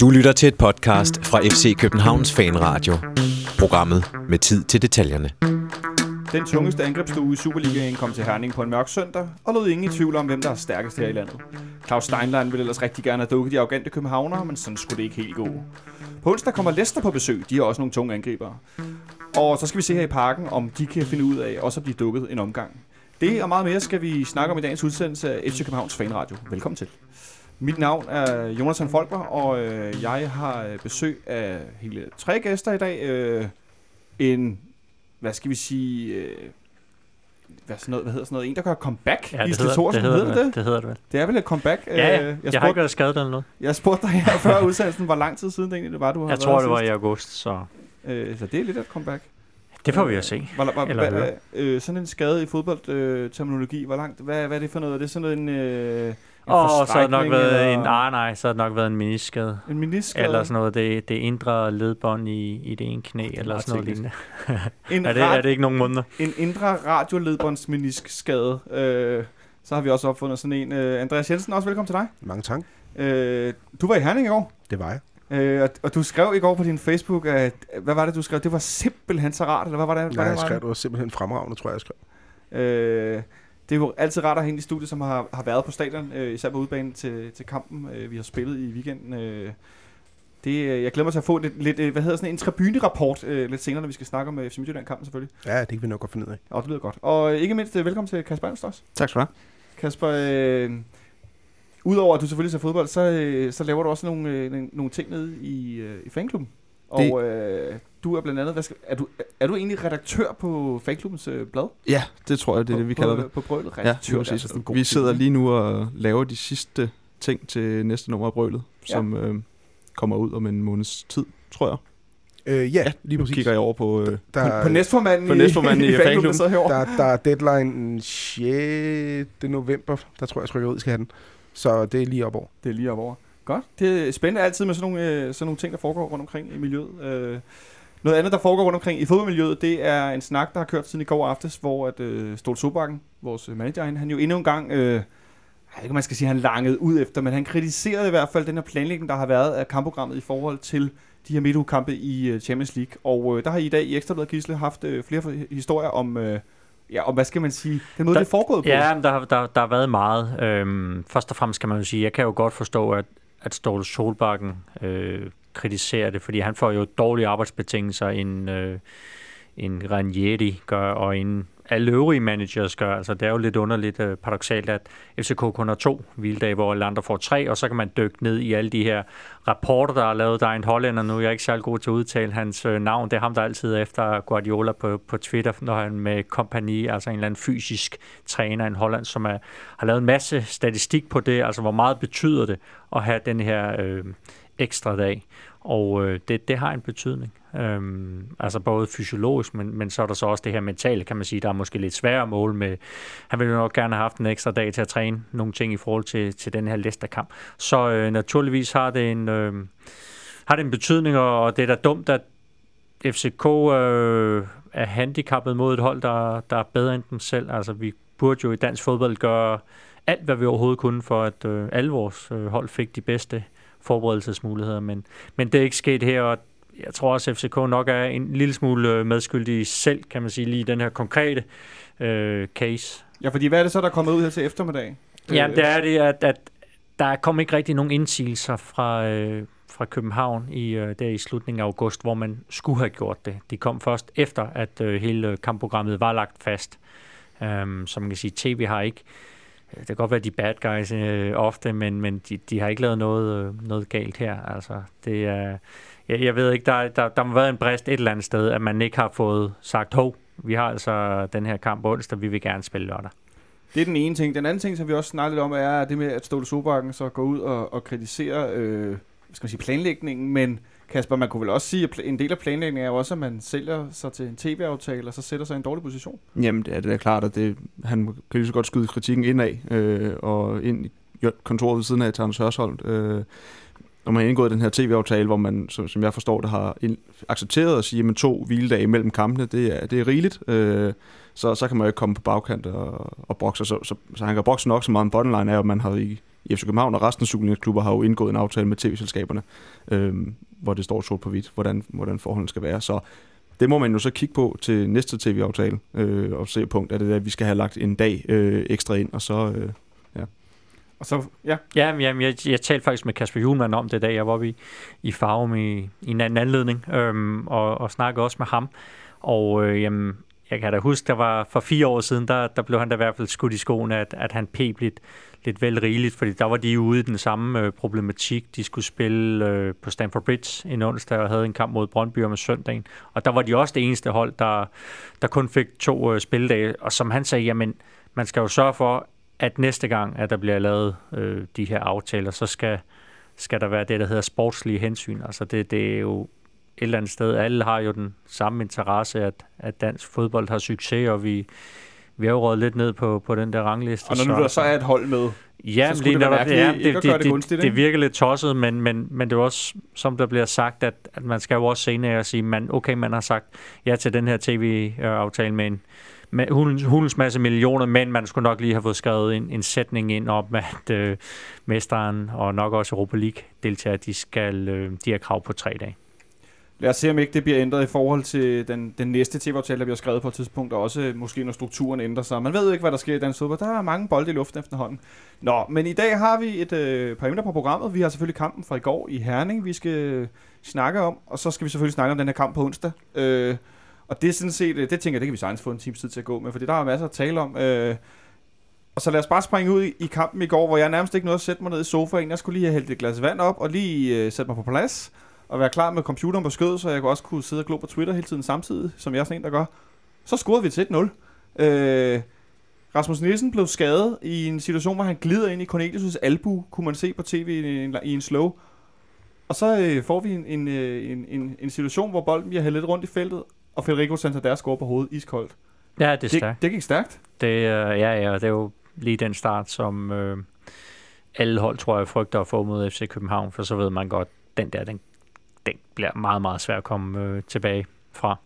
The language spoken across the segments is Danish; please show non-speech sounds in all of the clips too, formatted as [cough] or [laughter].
Du lytter til et podcast fra FC Københavns Fanradio. Programmet med tid til detaljerne. Den tungeste angrebsstue i Superligaen kom til Herning på en mørk søndag, og lod ingen i tvivl om, hvem der er stærkest her i landet. Claus Steinlein ville ellers rigtig gerne have dukket de arrogante københavnere, men sådan skulle det ikke helt gå. På onsdag kommer Leicester på besøg, de har også nogle tunge angribere. Og så skal vi se her i parken, om de kan finde ud af også at blive dukket en omgang. Det og meget mere skal vi snakke om i dagens udsendelse af FC Københavns Fanradio. Velkommen til. Mit navn er Jonathan Folker, og øh, jeg har øh, besøg af hele tre gæster i dag. Øh, en, hvad skal vi sige, øh, hvad, sådan noget, hvad hedder sådan noget, en der gør comeback. Ja, det Gisle hedder, Thorsen, det, hedder, det, det? det hedder det vel. Det er vel et comeback? Ja, ja. Øh, Jeg, jeg, jeg har ikke spurgte, været skadet eller noget. jeg spurgte dig her [laughs] før udsendelsen, hvor lang tid siden det egentlig var, du har Jeg været tror, det var i sidst. august, så Øh, så det er lidt et comeback. det får vi at se. Hvor, hvor, Eller hvad, øh, sådan en skade i fodboldterminologi, øh, hvor langt, hvad, hvad er det for noget? Er det sådan en, øh, en Og så har det nok været en, eller ah, nej, så har det nok været en meniskade. en meniskade? Eller sådan noget, det, det indre ledbånd i, i det ene knæ, er eller sådan noget lignende. en, [laughs] Er det, er det ikke nogen måneder? en indre radioledbåndsmeniskskade. Øh, så har vi også opfundet sådan en. Øh, Andreas Jensen, også velkommen til dig. Mange tak. Øh, du var i Herning i går, Det var jeg. øh, og, og du skrev i går på din Facebook, at, hvad var det, du skrev? Det var simpelthen så rart, eller hvad var det? Nej, hvordan jeg var skrev, det? det var simpelthen fremragende, tror jeg, jeg skrev. Øh, det er jo altid rart at have en i studiet, som har, har været på stadion, øh, især på udbanen til, til kampen, øh, vi har spillet i weekenden. Øh, det, øh, jeg glæder mig til at få lidt, lidt øh, hvad hedder sådan en tribune-rapport øh, lidt senere, når vi skal snakke om øh, FC Midtjylland-kampen selvfølgelig. Ja, det kan vi nok godt finde ud af. Og det lyder godt. Og ikke mindst, velkommen til Kasper Ernst også. Tak skal du have. Kasper, øh, udover at du selvfølgelig ser fodbold, så, øh, så laver du også nogle, øh, nogle ting nede i, øh, i fanklubben. Og øh, du er blandt andet, hvad skal, er, du, er du egentlig redaktør på fanklubbens øh, blad? Ja, det tror jeg, det er det, vi på, kalder på, det. På brølet, Ja, redaktør. lige det er altså en god Vi sidder lige nu og laver de sidste ting til næste nummer af Brølet, Ja. som øh, kommer ud om en måneds tid, tror jeg. Øh, ja, lige Nu præcis. kigger jeg over på... Øh, Der, På, på næstformanden, på næstformanden i [laughs] der fanklubben. der, der er deadline den 6. november. Der tror jeg, trykkeriet skal have den. Så det er lige op over. Det er lige op over. Godt. Det er spændende altid med sådan nogle, øh, sådan nogle ting, der foregår rundt omkring i miljøet. Øh, noget andet, der foregår rundt omkring i fodboldmiljøet, det er en snak, der har kørt siden i går aftes, hvor at, øh, Stolt Sobakken, vores øh, manager, han, han jo endnu en gang, øh, jeg ved ikke, man skal sige, han langede ud efter, men han kritiserede i hvert fald den her planlægning, der har været af kampprogrammet i forhold til de her midtugkampe i øh, Champions League. Og øh, der har I i dag i Ekstrabladet Gisle haft øh, flere historier om, øh, ja, om, hvad skal man sige, den måde, Der- det er foregået på. Ja, der, har- der, der har været meget. Øhm, først og fremmest kan man jo sige, jeg kan jo godt forstå, at, at Ståle Solbakken øh, kritiserer det, fordi han får jo dårlige arbejdsbetingelser, end, øh, end Ranieri gør, og end alle øvrige managers gør. Altså, det er jo lidt underligt øh, paradoxalt, at FCK kun har to hviledage, hvor alle andre får tre, og så kan man dykke ned i alle de her rapporter, der er lavet. Der er en hollænder nu, jeg er ikke særlig god til at udtale hans øh, navn. Det er ham, der altid er efter Guardiola på, på Twitter, når han med kompagni, altså en eller anden fysisk træner i Holland, som er, har lavet en masse statistik på det, altså hvor meget betyder det at have den her øh, ekstra dag. Og øh, det, det har en betydning. Øhm, altså både fysiologisk, men, men så er der så også det her mentale, kan man sige, der er måske lidt sværere mål med. Han ville jo nok gerne have haft en ekstra dag til at træne nogle ting i forhold til, til den her Leicester-kamp. Så øh, naturligvis har det en, øh, har det en betydning, og det er da dumt, at FCK øh, er handicappet mod et hold, der, der er bedre end dem selv. Altså vi burde jo i dansk fodbold gøre alt, hvad vi overhovedet kunne, for at øh, alle vores øh, hold fik de bedste forberedelsesmuligheder, men, men det er ikke sket her, og jeg tror også, at FCK nok er en lille smule øh, medskyldig selv, kan man sige, lige i den her konkrete øh, case. ja, fordi hvad er det så, der er kommet ud her til eftermiddag? Ja, Øh, det er det, at, at der kom ikke rigtig nogen indsigelser fra, øh, fra København i, øh, der i slutningen af august, hvor man skulle have gjort det. De kom først efter, at øh, hele kampprogrammet var lagt fast. Um, som man kan sige, TV har ikke det kan godt være de bad guys øh, ofte, men, men de, de har ikke lavet noget, øh, noget galt her. Altså, det er, jeg, jeg ved ikke, der, der, der må være en brist et eller andet sted, at man ikke har fået sagt, hov, vi har altså den her kamp onsdag, vi vil gerne spille lørdag. Det er den ene ting. Den anden ting, som vi også snakker lidt om, er det med, at Ståle Sobakken så går ud og, og kritiserer øh, skal man sige, planlægningen, men Kasper, man kunne vel også sige, at en del af planlægningen er jo også, at man sælger sig til en tv-aftale, og så sætter sig i en dårlig position. jamen, det er, det er klart, at det, han kan lige så godt skyde kritikken indad, øh, og ind i kontoret ved siden af til Anders Hørsholdt. Øh, når man har indgået den her tv-aftale, hvor man, som, som jeg forstår det, har ind, accepteret at sige, at to hviledage mellem kampene, det er, det er rigeligt. Øh, så, så kan man jo ikke komme på bagkant og, og brokse. Så, så, så han kan brokse nok så meget en bottomline af, at man har i, i FC København og resten af Superliga-klubber har jo indgået en aftale med tv-selskaberne, øh, hvor det står sort på hvidt, hvordan, hvordan forholdene skal være. Så det må man jo så kigge på til næste tv-aftale øh, og se punkt, er det der, at vi skal have lagt en dag øh, ekstra ind, og så... Øh, og så, ja, Ja, men jamen, jeg, jeg talte faktisk med Kasper Julemand om det, da jeg var oppe i, i Farum i, i en anden anledning, øhm, og, og snakkede også med ham. Og øh, jamen, jeg kan da huske, der var for fire år siden, der, der blev han da i hvert fald skudt i skoene, at, at han peb lidt, lidt vel rigeligt, fordi der var de ude i den samme øh, problematik. De skulle spille øh, på Stamford Bridge en onsdag og havde en kamp mod Brøndby om søndagen. Og der var de også det eneste hold, der, der kun fik to øh, spildage. Og som han sagde, jamen, man skal jo sørge for, at næste gang, at der bliver lavet øh, de her aftaler, så skal, skal der være det, der hedder sportslige hensyn. Altså det, det er jo et eller andet sted, alle har jo den samme interesse, at, at dansk fodbold har succes, og vi, vi er jo lidt ned på, på den der rangliste. og når nu der så er et hold med, Ja, Så skulle det være at gøre det gunstigt, det, ikke? det virker lidt tosset, men, men, men det er også, som der bliver sagt, at, at man skal jo også senere sige, man, okay, man har sagt ja til den her tv-aftale med en hulens, hulens masse millioner, men man skulle nok lige have fået skrevet en, en sætning ind om, at øh, mesteren og nok også Europa League deltager, de skal øh, de har krav på tre dage. Lad os se, om ikke det bliver ændret i forhold til den, den næste tv-aftale, der bliver skrevet på et tidspunkt, og også måske når strukturen ændrer sig. Man ved jo ikke, hvad der sker i dansk fodbold. Der er mange bolde i luften efterhånden. Nå, men i dag har vi et øh, par emner på programmet. Vi har selvfølgelig kampen fra i går i Herning, vi skal øh, snakke om, og så skal vi selvfølgelig snakke om den her kamp på onsdag. Øh, og det er sådan set, øh, det tænker jeg, det kan vi sagtens få en times tid til at gå med, for der er masser at tale om. Øh, og så lad os bare springe ud i, i kampen i går, hvor jeg nærmest ikke nåede at sætte mig ned i sofaen. Jeg skulle lige have hældt et glas vand op, og lige øh, sætte mig på plads, og være klar med computeren på skødet, så jeg kunne også kunne sidde og glo på Twitter hele tiden samtidig, som jeg er sådan en, der gør. Så scorede vi til 1-0. Øh, Rasmus Nielsen blev skadet i en situation, hvor han glider ind i Cornelius' albu, kunne man se på tv i en, i en slow. Og så øh, får vi en, en, øh, en, en, en situation, hvor bolden bliver hældt lidt rundt i feltet, og Federico Santander scorer på hovedet iskoldt. Ja, det er Det, stærkt. det gik stærkt. Det, øh, ja, ja, det er jo lige den start, som øh, alle hold, tror jeg, frygter at få mod FC København, for så ved man godt, den der, den, den bliver meget, meget svær at komme øh, tilbage fra.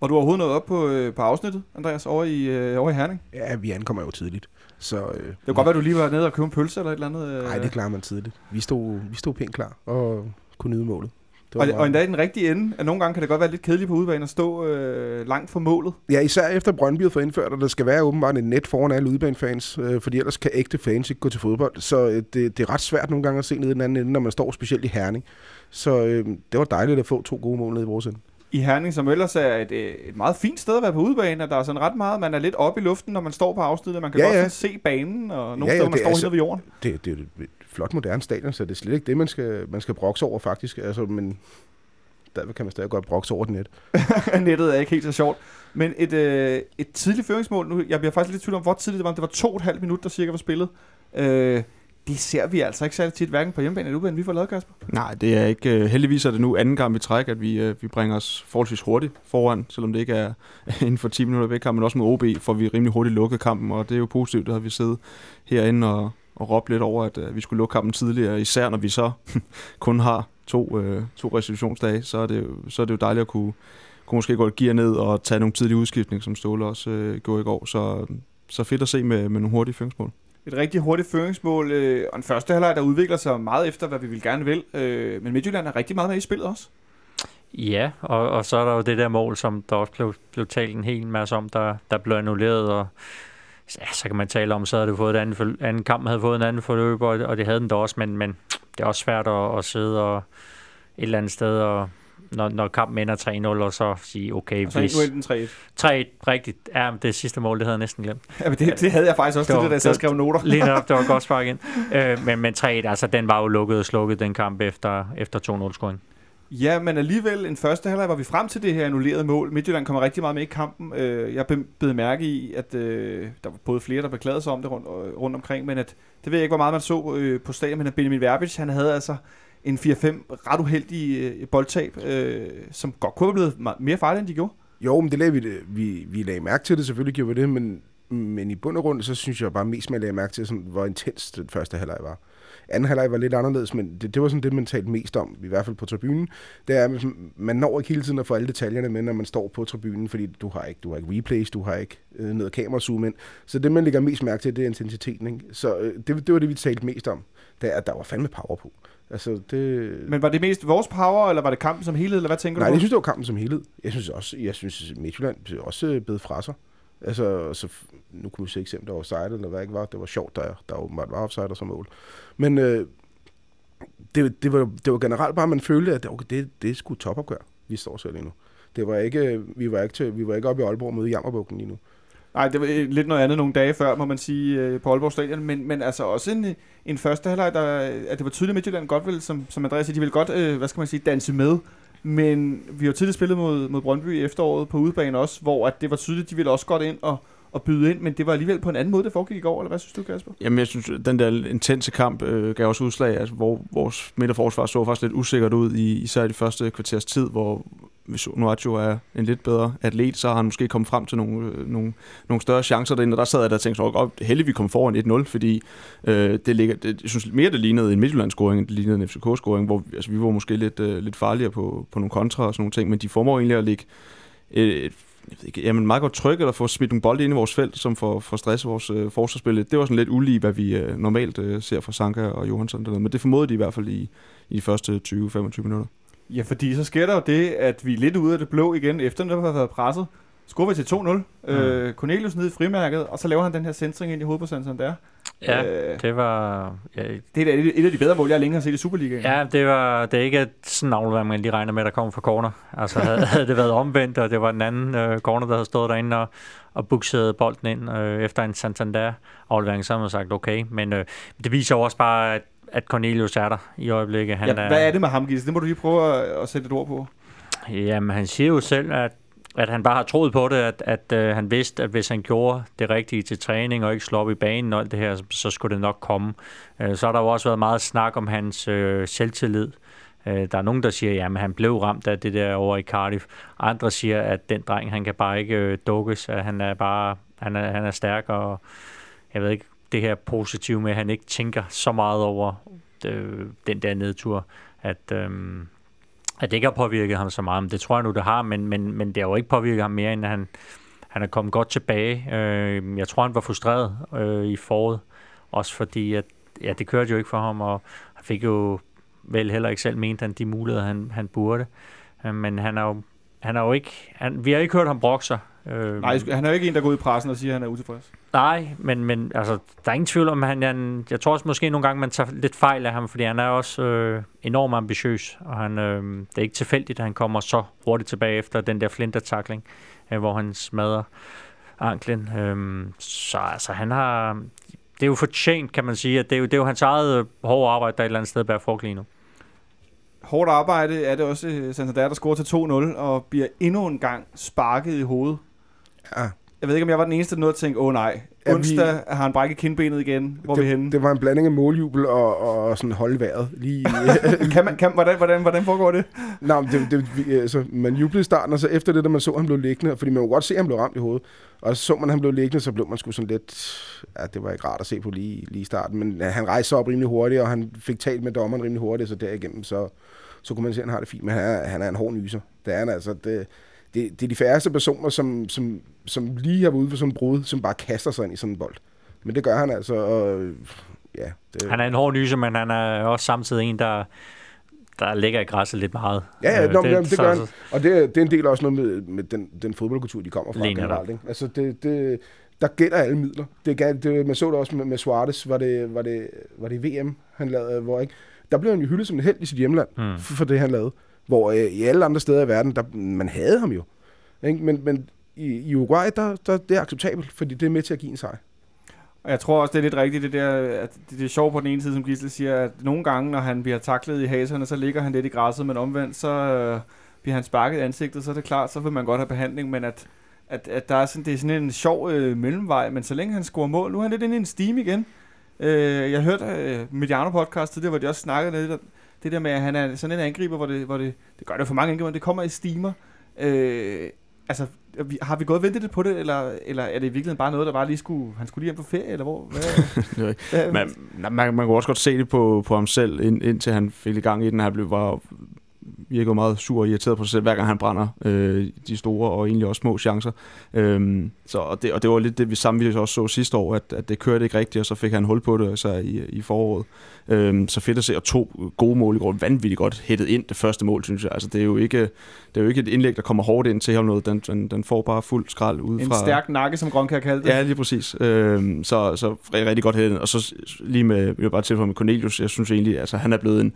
Og du har overhovedet nået op på, øh, på afsnittet, Andreas, over i, øh, over i Herning. Ja, vi ankommer jo tidligt. Så, øh, Det kan godt være, du lige var nede og købe en pølse eller et eller andet. Øh. Nej, det klarer man tidligt. Vi stod, vi stod pænt klar og kunne nyde målet. Det Og, meget- og endda i den rigtige ende, at nogle gange kan det godt være lidt kedeligt på udebane at stå øh, langt fra målet. Ja, især efter Brøndby har fået indført, at der skal være åbenbart et net foran alle udebanefans, øh, fordi ellers kan ægte fans ikke gå til fodbold. Så øh, det, det er ret svært nogle gange at se ned i den anden ende, når man står specielt i Herning. Så øh, det var dejligt at få to gode mål ned i vores ende. I Herning, som ellers er et, øh, et meget fint sted at være på udebane, og der er sådan ret meget, man er lidt oppe i luften, når man står på afsnittet. Man kan Ja, godt ja. se banen, og nogle Ja, ja, steder, man det står altså- helt ved jorden. Det, det er et flot moderne stadion, så det er slet ikke det, man skal, man skal brokse over faktisk. Altså, men der kan man stadig godt brokse over det net. [laughs] Nettet er ikke helt så sjovt. Men et, øh, et tidligt føringsmål, nu, jeg bliver faktisk lidt i tvivl om, hvor tidligt det var. Det var to og et halvt minut, der cirka var spillet. Øh, det ser vi altså ikke særlig tit, hverken på hjemmebane eller udebane, vi får lavet, Kasper. Nej, det er ikke. øh, Heldigvis er det nu anden gang i træk, at vi, øh, vi bringer os forholdsvis hurtigt foran, selvom det ikke er [laughs] inden for 10 minutter væk kampen, men også med OB, får vi rimelig hurtigt lukket kampen, og det er jo positivt, det har vi siddet herinde og, og råbt lidt over, at øh, vi skulle lukke kampen tidligere, især når vi så [laughs] kun har to, øh, to restitutionsdage, så er, det jo, så er det jo dejligt at kunne, kunne måske gå et gear ned og tage nogle tidlige udskiftninger, som Ståle også øh, gjorde i går, så, så fedt at se med, med nogle hurtige føringsmål. Et rigtig hurtigt føringsmål, øh, og en første halvleg, der udvikler sig meget efter, hvad vi vil gerne vil. Øh, men Midtjylland er rigtig meget med i spillet også. Ja, og, og så er der jo det der mål, som der også blev, blev talt en hel masse om, der, der blev annulleret, og ja, så kan man tale om, så havde det fået et andet, forl- anden kamp, havde fået en anden forløb, og, og det havde den da også, men, men det er også svært at, at sidde og et eller andet sted, og når, når kampen ender 3-0, og så sige, okay, Og så hvis nu er den 3 3 rigtigt, ja, det sidste mål, det havde jeg næsten glemt. Ja, men det, det havde jeg faktisk også Det det, og det- skrev noter. Lige netop, det var godt spark ind. [laughs] Øh, men, men 3 altså den var jo lukket og slukket, den kamp efter, efter 2-0-scoring. Ja, men alligevel en første halvleg var vi frem til det her annullerede mål. Midtjylland kommer rigtig meget med i kampen. Øh, jeg blev mærke i, at øh, der var både flere, der beklagede sig om det rundt, øh, rundt omkring, men at, det ved jeg ikke, hvor meget man så på stadion, men at Benjamin Verbic, han havde altså en 4-5 ret uheldige boldtab, som godt kunne have blevet mere farlige, end de gjorde. Jo, men det lagde vi, det. Vi, vi lagde mærke til det, selvfølgelig gjorde vi det, men Men i bund og grund, så synes jeg bare mest, man lagde mærke til, sådan, hvor intens den første halvleg var. Anden halvleg var lidt anderledes, men det, det var sådan det, man talte mest om, i hvert fald på tribunen. Det er, at man når ikke hele tiden at få alle detaljerne med, når man står på tribunen, fordi du har ikke, du har ikke replays, du har ikke øh, noget kamerazoom ind. Så det, man lægger mest mærke til, det er intensiteten. Ikke? Så øh, det, det var det, vi talte mest om. Det er, at der var fandme power på. Altså, det... Men var det mest vores power, eller var det kampen som helhed, eller hvad tænker Nej, du jeg på? synes, det var kampen som helhed. Jeg synes også, jeg synes Midtjylland blev også øh, bedt fra sig. Altså, så, nu kunne vi se eksempel, se, der var offside, eller hvad ikke var. Det var sjovt, der, der åbenbart var offside og så mål. Men øh, det, det, var, det var generelt bare, at man følte, at okay, det, det er sgu topopgør, vi står selv lige nu. Det var ikke, vi var ikke, til, vi var ikke oppe i Aalborg mod Jammerbukken lige nu. Nej, det var øh, lidt noget andet nogle dage før, må man sige, øh, på Aalborg Stadion. Men, men altså også en, en første halvleg, der, at det var tydeligt, at Midtjylland godt vil, som, som Andreas siger, de ville godt, øh, hvad skal man sige, danse med. Men vi har jo tidligere spillet mod, mod Brøndby i efteråret på udebane også, hvor at det var tydeligt, at de ville også godt ind og, og byde ind, men det var alligevel på en anden måde, det foregik i går, eller hvad synes du, Kasper? Jamen, jeg synes, den der intense kamp øh, gav også udslag, altså, hvor vores midterforsvar så faktisk lidt usikkert ud, i, især i de første kvarters tid, hvor hvis Nuaccio er en lidt bedre atlet, så har han måske kommet frem til nogle, øh, nogle, nogle større chancer derinde, og der sad jeg der og tænkte, så oh, heldig vi kom foran 1-0, fordi øh, det ligger, det, jeg synes mere, det lignede en Midtjylland-scoring, end det lignede en FCK-scoring, hvor altså, vi var måske lidt, øh, lidt farligere på, på nogle kontra og sådan nogle ting, men de formår egentlig at ligge øh, et, jeg ved ikke, jamen meget godt tryk, eller få smidt nogle bolde ind i vores felt, som får, får stress vores øh, forsvarsspil. Det var sådan lidt ulige, hvad vi øh, normalt øh, ser fra Sanka og Johansson. Dernede. Men det formodede de i hvert fald i, i de første 20-25 minutter. Ja, fordi så sker der jo det, at vi er lidt ude af det blå igen, efter at har været presset. Scorer vi til 2-0. Mm. Øh, Cornelius nede i frimærket, og så laver han den her centring ind i hovedet på Santander. Ja, Øh, det var... Ja, det er et, af de bedre mål, jeg længe har set i Superligaen. Ja, det var det er ikke sådan aflevering, man lige regner med, der kommer fra corner. Altså havde, havde det været omvendt, og det var den anden øh, corner, der havde stået derinde og, og buksede bolden ind øh, efter en Santander-aflevering, så har man sagt okay. Men øh, det viser også bare, at, at Cornelius er der i øjeblikket. Han ja, hvad er det med ham, Gis? Det må du lige prøve at, at sætte et ord på. Jamen, han siger jo selv, at at han bare har troet på det, at, at øh, han vidste, at hvis han gjorde det rigtige til træning og ikke slå op i banen og alt det her, så, så skulle det nok komme. Øh, så har der jo også været meget snak om hans øh, selvtillid. Øh, der er nogen, der siger, at han blev ramt af det der over i Cardiff. Andre siger, at den dreng, han kan bare ikke øh, dukkes, at han er bare han er, han er stærk, og jeg ved ikke, det her positive med, at han ikke tænker så meget over øh, den der nedtur, at... Øh, at det ikke har påvirket ham så meget. Men det tror jeg nu, det har, men, men, men det har jo ikke påvirket ham mere, end at han, han er kommet godt tilbage. Øh, jeg tror, han var frustreret øh, i foråret, også fordi, at ja, det kørte jo ikke for ham, og han fik jo vel heller ikke selv ment, han de muligheder, han, han burde. Øh, men han har jo, han er jo ikke, han, vi har ikke hørt ham brokke sig. Øh, Nej, han er jo ikke en, der går ud i pressen og siger, at han er utilfreds. Nej, men, men altså, der er ingen tvivl om, han, han, jeg tror også måske nogle gange, man tager lidt fejl af ham, fordi han er også øh, enormt ambitiøs, og han, øh, det er ikke tilfældigt, at han kommer så hurtigt tilbage efter den der flintertakling, øh, hvor han smadrer anklen. Øh, så altså, han har, det er jo fortjent, kan man sige, at det er jo, det er jo hans eget hårde arbejde, der et eller andet sted bærer frugt lige nu. Hårdt arbejde er det også Santander, der scorer til 2-0 og bliver endnu en gang sparket i hovedet. Ja. Jeg ved ikke, om jeg var den eneste, der nåede at tænke, åh oh, nej, Ja, onsdag vi, har han brækket kindbenet igen. Hvor det, vi henne? Det var en blanding af måljubel og, og sådan holde vejret. [laughs] Lige, kan man, kan, hvordan, hvordan, hvordan foregår det? Nå, men det, det, vi, altså, man jublede i starten, og så efter det, da man så, at han blev liggende, fordi man kunne godt se, at han blev ramt i hovedet, og så så man, at han blev liggende, så blev man sgu sådan lidt, ja, det var ikke rart at se på lige, lige i starten, men han rejste sig op rimelig hurtigt, og han fik talt med dommeren rimelig hurtigt, så derigennem, så, så kunne man se, at han har det fint, men han er, han er en hård nyser. Det er han altså, det, det, det er de færreste personer, som, som, som lige har været ude for sådan en brud, som bare kaster sig ind i sådan en bold. Men det gør han altså, og ja. Det... Han er en hård nyser, men han er også samtidig en, der, der ligger i græsset lidt meget. Ja, ja, nå, det, det, det gør han. Og det, det er en del også noget med, med den, den fodboldkultur, de kommer fra generelt. Ikke? Altså, det, det, der gælder alle midler. Det, det, man så det også med, med Suarez, var det, var, det, var det VM, han lavede, hvor ikke... Der blev han jo hyldet som en held i sit hjemland, mm. for, for det, han lavede. Hvor øh, i alle andre steder i verden, der, man havde ham jo. Ikke? Men, men i, i Uruguay, der, der, det er acceptabelt, fordi det er med til at give en sejr. Og jeg tror også, det er lidt rigtigt, det der, at det, det er sjovt på den ene side, som Gisle siger, at nogle gange, når han bliver taklet i haserne, så ligger han lidt i græsset, men omvendt, så øh, bliver han sparket i ansigtet, så er det klart, så vil man godt have behandling, men at, at, at der er sådan, det er sådan en sjov øh, mellemvej, men så længe han scorer mål, nu er han lidt inde i en steam igen. Øh, jeg hørte øh, Mediano podcast tidligere, hvor de også snakkede lidt det der med, at han er sådan en angriber, hvor det, hvor det, det gør det for mange angriber, det kommer i steamer. Øh, altså, har vi gået og ventet lidt på det, eller, eller er det i virkeligheden bare noget, der bare lige skulle, han skulle lige hjem på ferie, eller hvor? Hvad, [laughs] Det ikke- hvad, man, man, man kunne også godt se det på, på ham selv, ind, indtil han fik i gang i den. Han blev var, virkede meget sur og irriteret på sig selv, hver gang han brænder øh, de store og egentlig også små chancer. Øhm, så, og, det, og det var lidt det, vi samme vi også så sidste år, at, at det kørte ikke rigtigt, og så fik han hul på det så i, i foråret. Øhm, så fedt at se, og to gode mål i går, vanvittigt godt hættet ind det første mål, synes jeg. Altså, det, er jo ikke, det er jo ikke et indlæg, der kommer hårdt ind til ham noget. Den, den, den får bare fuld skrald ud en fra... stærk nakke, som Grønke har kaldt det. Ja, lige præcis. Øhm, så, så rigtig, rigtig godt hættet. Og så lige med, jeg vil bare tilføje med Cornelius, jeg synes egentlig, altså han er blevet en,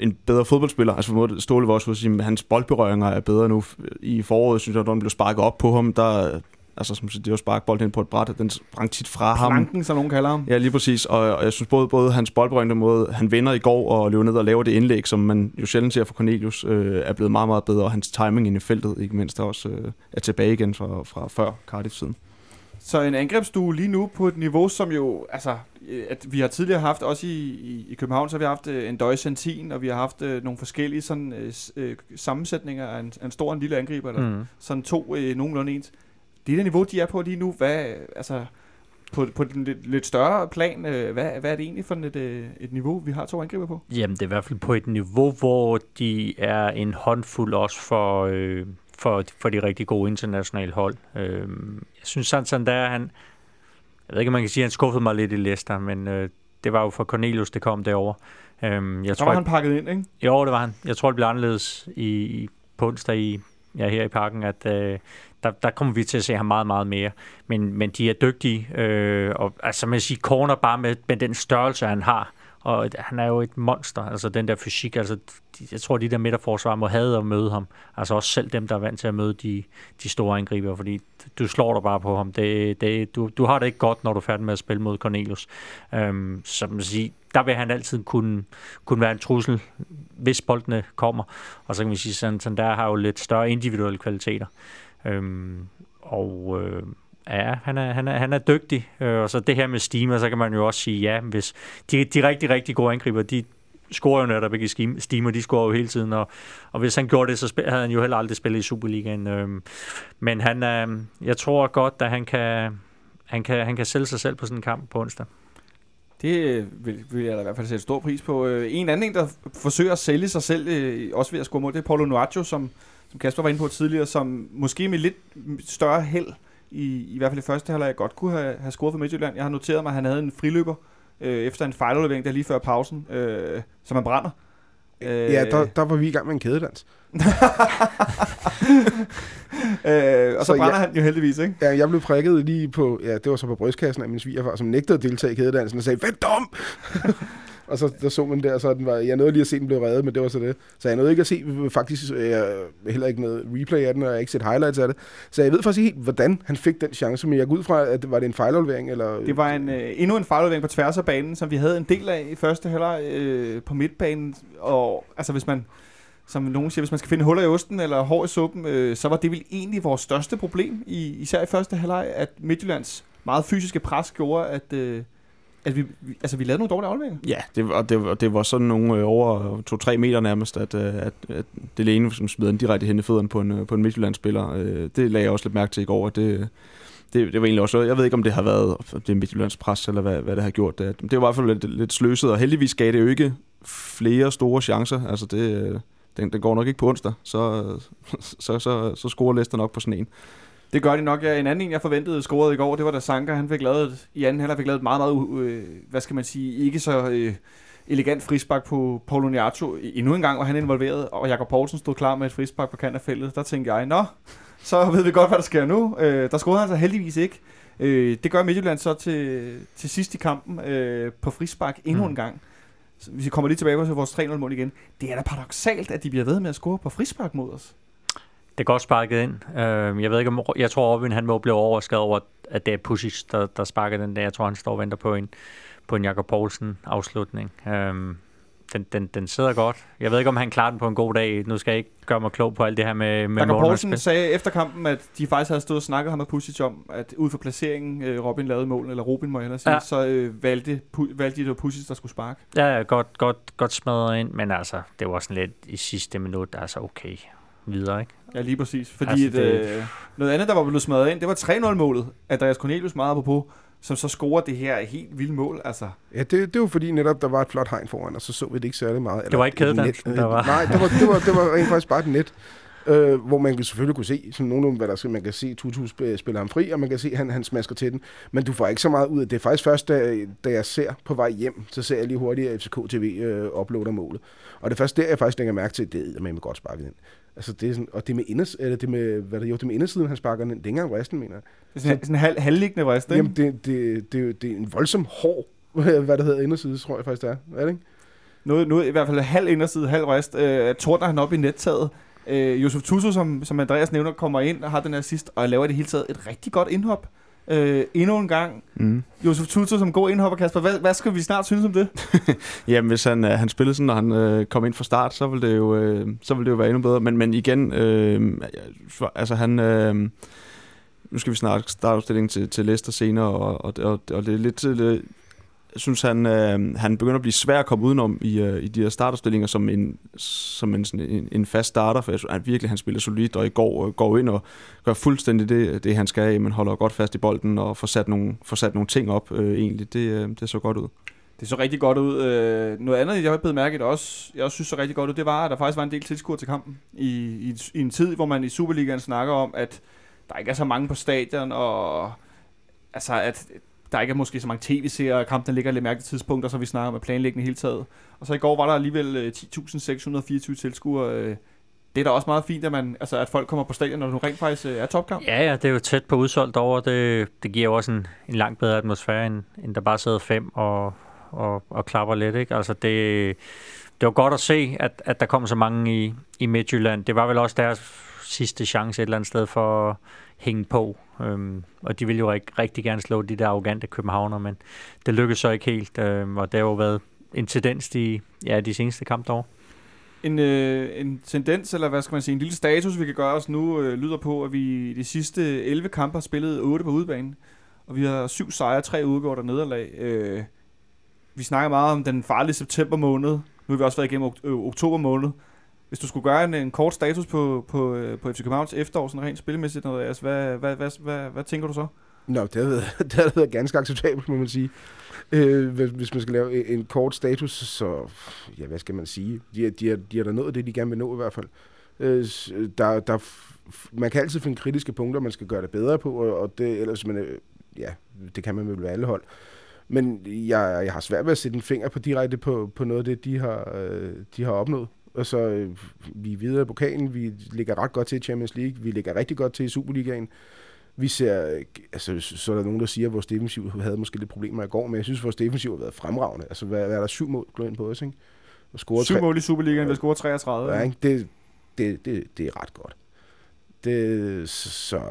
en bedre fodboldspiller. Altså for måde, Ståle var også at sige, at hans boldberøringer er bedre nu. I foråret, synes jeg, da han blev sparket op på ham, der, altså som det var sparkbolden ind på et bræt, den sprang tit fra ham. Planken, som nogen kalder ham. Ja, lige præcis. Og, og jeg synes både, både hans boldberøring, måde, han vender i går og løber ned og laver det indlæg, som man jo sjældent ser fra Cornelius, øh, er blevet meget, meget bedre. Og hans timing ind i feltet, ikke mindst, er også øh, er tilbage igen fra, fra før Cardiff-tiden. Så en angrebsstue lige nu på et niveau, som jo, altså, at vi har tidligere haft, også i, i, i København, så har vi haft øh, en Døje Santin, og vi har haft øh, nogle forskellige sådan, øh, øh, sammensætninger af en, en stor og en lille angriber, eller Mm. sådan to øh, nogenlunde ens. Det er det niveau, de er på lige nu. Hvad, altså, på, på den lidt, lidt større plan, øh, hvad, hvad er det egentlig for et, øh, et niveau, vi har to angriber på? Jamen, det er i hvert fald på et niveau, hvor de er en håndfuld også for, øh, for, for de rigtig gode internationale hold. Øh, jeg synes sådan, der, han, jeg ved ikke, om man kan sige, at han skuffede mig lidt i Leicester, men øh, det var jo for Cornelius, det kom derover. Øh, jeg Så var han pakket ind, ikke? Jo, det var han. Jeg tror, det bliver anderledes i, i på onsdag i, ja, her i parken, at øh, der, der kommer vi til at se ham meget, meget mere. Men, men de er dygtige, øh, og altså man siger, corner bare med, med den størrelse, han har. Og et- han er jo et monster, altså den der fysik, altså de, jeg tror, de der midterforsvar må have at møde ham. Altså også selv dem, der er vant til at møde de, de store angriber, fordi du slår dig bare på ham. Det, det, du, du har det ikke godt, når du er færdig med at spille mod Cornelius. Øhm, så man siger, der vil han altid kunne, kunne være en trussel, hvis boldene kommer. Og så kan vi sige, sådan, sådan der har jo lidt større individuelle kvaliteter. Øhm, og øh, ja, han er, han er, han er dygtig. Øh, og så det her med Steamer, så kan man jo også sige, ja, hvis de, de rigtig, rigtig gode angriber, de scorer jo netop ikke i Steamer, de scorer jo hele tiden, og, og hvis han gjorde det, så spil, havde han jo heller aldrig spillet i Superligaen. Øhm, men han, øh, jeg tror godt, at han kan, han kan, han kan sælge sig selv på sådan en kamp på onsdag. Det øh, vil, vil jeg da i hvert fald sætte stor pris på. Øh, en anden, en, der forsøger at sælge sig selv, øh, også ved at score mål, det er Paulo Nuaccio, som, som Kasper var inde på tidligere, som måske med lidt større held, i, i hvert fald i første halvleg, godt kunne have, have scoret for Midtjylland. Jeg har noteret mig, at han havde en friløber øh, efter en fejludlevering der lige før pausen, øh, som han brænder. Øh, Ja, der, der var vi i gang med en kædedans. [laughs] øh, og så, Så brænder ja. han jo heldigvis, ikke? Ja, jeg blev prikket lige på, ja, det var så på brystkassen af min svigerfar, som nægtede at deltage i kædedansen og sagde, hvad dum! [laughs] og så der så man der, så den var, jeg nåede lige at se, den blev reddet, men det var så det. Så jeg nåede ikke at se, øh, faktisk øh, jeg, heller ikke noget replay af den, og jeg har ikke set highlights af det. Så jeg ved faktisk ikke helt, hvordan han fik den chance, men jeg går ud fra, at det var det en fejlaflevering, eller... Det var en, øh, endnu en fejlaflevering på tværs af banen, som vi havde en del af i første halvleg øh, på midtbanen. Og altså hvis man, som nogen siger, hvis man skal finde huller i osten eller hår i suppen, øh, så var det vel egentlig vores største problem, i, især i første halvleg, at Midtjyllands meget fysiske pres gjorde, at, øh, at vi, vi, altså, vi lavede nogle dårlige afleveringer. Ja, det og, det var, det var sådan nogle øh, over 2-3 meter nærmest, at, øh, at, at det ene, som smed den direkte hen i fødderne på en, øh, på en Midtjylland-spiller. Øh, Det lagde jeg også lidt mærke til i går, at det, det, det var egentlig også, jeg ved ikke, om det har været det Midtjyllands pres, eller hvad, hvad det har gjort. Det, det var i hvert fald lidt, lidt sløset, og heldigvis gav det jo ikke flere store chancer. Altså det, øh, den, den går nok ikke på onsdag, så, så, så, så scorer Leicester nok på sådan en. Det gør de nok. Ja, en anden en, jeg forventede scorede i går, det var da Sanka, han fik lavet et, i anden halvleg fik lavet et meget, meget, øh, hvad skal man sige, ikke så øh, elegant frispark på Paulo Niato. Endnu en gang var han involveret, og Jakob Poulsen stod klar med et frispark på kant af feltet. Der tænkte jeg, nå, så ved vi godt, hvad der sker nu. Øh, der scorede han så heldigvis ikke. Øh, det gør Midtjylland så til, til sidst i kampen øh, på frispark endnu Mm. en gang. Så hvis vi kommer lige tilbage til vores 3-0-mål igen. Det er da paradoxalt, at de bliver ved med at score på frispark mod os. Det er godt sparket ind. Øh, jeg ved ikke, om jeg tror, Robin han må blive overrasket over, at det er Pusic, der, der sparker den der. Jeg tror, han står og venter på en, på en Jakob Poulsen afslutning. Øh, den, den, den sidder godt. Jeg ved ikke, om han klarer den på en god dag. Nu skal jeg ikke gøre mig klog på alt det her med, med Jakob Poulsen sagde efter kampen, at de faktisk havde stået og snakket ham med Pusic om, at ud fra placeringen, øh, Robin lavede mål, eller Robin må jeg hellere sige, ja. Så øh, valgte, pu- valgte de, det var Pusic, der skulle sparke. Ja, ja, godt, godt, godt smadret ind, men altså, det var sådan lidt i sidste minut, altså okay. Videre, ikke? Ja, lige præcis. Fordi Altså, det- det... øh, noget andet, der var blevet smadret ind, det var 3-0-målet. Andreas Cornelius meget apropos, som så scorer det her helt vilde mål. Altså, Ja, det, det var fordi netop, der var et flot hegn foran, og så så vi det ikke særlig meget. Det var ikke et kædedansen, der var- Nej, det var, det var, det var rent faktisk bare et net. Øh, hvor man kan selvfølgelig kunne se, sådan nogenlunde, hvad der skal, man kan se, Tutu sp- spiller ham fri, og man kan se, at han, han smasker til den. Men du får ikke så meget ud af det. Det er faktisk først, da, da jeg ser på vej hjem, så ser jeg lige hurtigt, at FCK TV øh, uploader målet. Og det er først der, jeg faktisk lægger mærke til, at det er med godt sparket ind. Altså det er sådan, og det er med inders, eller det er med, hvad det, jo, det er med indersiden, han sparker den. Det er ikke engang resten, mener jeg. det er sådan, sådan en halv, halvliggende vrist, ikke? Jamen, det, det, det, det er en voldsom hård, [laughs] hvad det hedder, inderside, tror jeg faktisk, det er. Er det ikke? Noget, noget, i hvert fald halv inderside, halv vrist. Øh, tordner han op i nettaget. Øh, Josef Tusso, som, som Andreas nævner, kommer ind og har den assist, og laver i det hele taget et rigtig godt indhop. Øh, endnu en gang. Mm. Josef Tusso som god indhopper, Kasper. Hvad, hvad skal vi snart synes om det? [laughs] Jamen, hvis han, øh, han spillede sådan, når han øh, kom ind fra start, så ville det jo, øh, så ville det jo være endnu bedre. Men, men igen, øh, altså han... Øh, nu skal vi snart starte opstillingen til, til Leicester senere, og, og, og, og det er lidt... Øh, jeg synes, han, øh, han begynder at blive svær at komme udenom i, øh, i de her starterstillinger som en, som en, sådan en, en fast starter, for jeg synes han virkelig, han spiller solidt, og i går øh, går ind og gør fuldstændig det, det han skal, men holder godt fast i bolden og får sat nogle, får sat nogle ting op øh, egentlig. Det, øh, det så godt ud. Det så rigtig godt ud. Øh, noget andet, jeg har blevet mærket også, jeg også synes så rigtig godt ud, det var, at der faktisk var en del tilskuere til kampen. I, i, I en tid, hvor man i Superligaen snakker om, at der ikke er så mange på stadion, og altså, at der ikke er måske så mange tv-serier, og kampen ligger lidt mærkelige tidspunkter, så vi snakker om at planlægning hele taget. Og så i går var der alligevel øh, 10.624 tilskuere. Øh, det er da også meget fint, at, man, altså, at folk kommer på stadion, når det rent faktisk øh, er topkamp. Ja, ja, det er jo tæt på udsolgt over. Det, det giver jo også en, en langt bedre atmosfære, end, end der bare sidder fem og, og, og klapper lidt. Ikke? Altså det, det var godt at se, at, at der kom så mange i, i Midtjylland. Det var vel også deres sidste chance et eller andet sted for at hænge på. Øhm, og de ville jo ikke rigtig gerne slå de der arrogante københavner, men det lykkedes så ikke helt. Øhm, og det har jo været en tendens de, ja, de seneste kampe derovre. En, øh, en tendens, eller hvad skal man sige, en lille status, vi kan gøre os nu, øh, lyder på, at vi i de sidste 11 kampe har spillet 8 på udebane. Og vi har syv sejre, tre udgjort og nederlag. Øh, vi snakker meget om den farlige september måned. Nu har vi også været igennem ok- øh, oktober måned. Hvis du skulle gøre en, en kort status på, på, øh, på FC Københavns efterår, sådan rent spilmæssigt, noget, altså, hvad, hvad, hvad, hvad, hvad tænker du så? Nå, det har været, [laughs] det har været ganske acceptabelt, må man sige. Øh, hvis, man skal lave en, en kort status, så, ja, hvad skal man sige? De, de, er, de er der nået det, de gerne vil nå i hvert fald. Øh, der, der, man kan altid finde kritiske punkter, man skal gøre det bedre på, og, og det, ellers, man, øh, ja, det kan man vel ved alle hold. Men jeg, jeg har svært ved at sætte en finger på direkte på, på noget af det, de har, øh, de har opnået. Og så øh, vi er videre i pokalen, vi ligger ret godt til i Champions League, vi ligger rigtig godt til i Superligaen. Vi ser, altså så er der nogen, der siger, at vores defensiv havde måske lidt problemer i går, men jeg synes, at vores defensiv har været fremragende. Altså, hvad, hvad er der syv mål gået ind på os, ikke? Og scoret Syv tre- mål i Superligaen, vi scorer 33. Ja, ikke? Det, det, det, det er ret godt. Det, så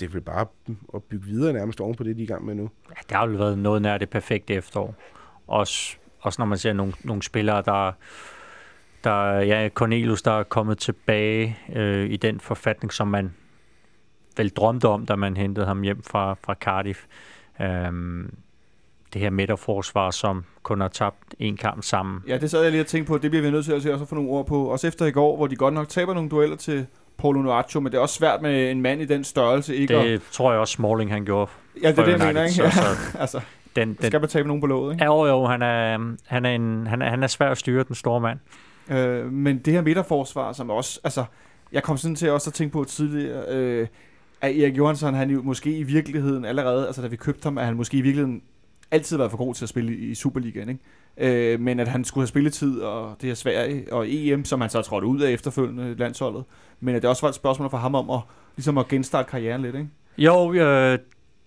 det vil bare at bygge videre nærmest oven på det, de er i gang med nu. Ja, det har jo været noget nær det perfekte efterår. Også, også når man ser nogle, nogle spillere, der, der ja, Cornelius, der er kommet tilbage øh, i den forfatning, som man vel drømte om, da man hentede ham hjem fra, fra Cardiff. Øhm, det her midterforsvar, som kun har tabt en kamp sammen. Ja, det sad jeg lige og tænkte på. Det bliver vi nødt til at se også få nogle ord på. Også efter i går, hvor de godt nok taber nogle dueller til Paulo Nuaccio, men det er også svært med en mand i den størrelse, ikke? Det tror jeg også, Smalling han gjorde. ja, det er det, jeg mener, ikke? Så, så [laughs] altså, den, den, skal man tabe nogen på låget, ikke? ja, jo, jo, han er, han, er en, han, er, han er svær at styre, den store mand. Øh, men det her midterforsvar, som også, altså, jeg kom sådan til også at tænke på tidligere, øh, at Erik Johansson, han jo måske i virkeligheden allerede, altså da vi købte ham, at han måske i virkeligheden altid været for god til at spille i Superligaen, ikke? Øh, men at han skulle have spilletid, og det her Sverige og EM, som han så trådte ud af efterfølgende landsholdet. Men at det også var et spørgsmål for ham om at, ligesom at genstarte karrieren lidt, ikke? Jo, øh,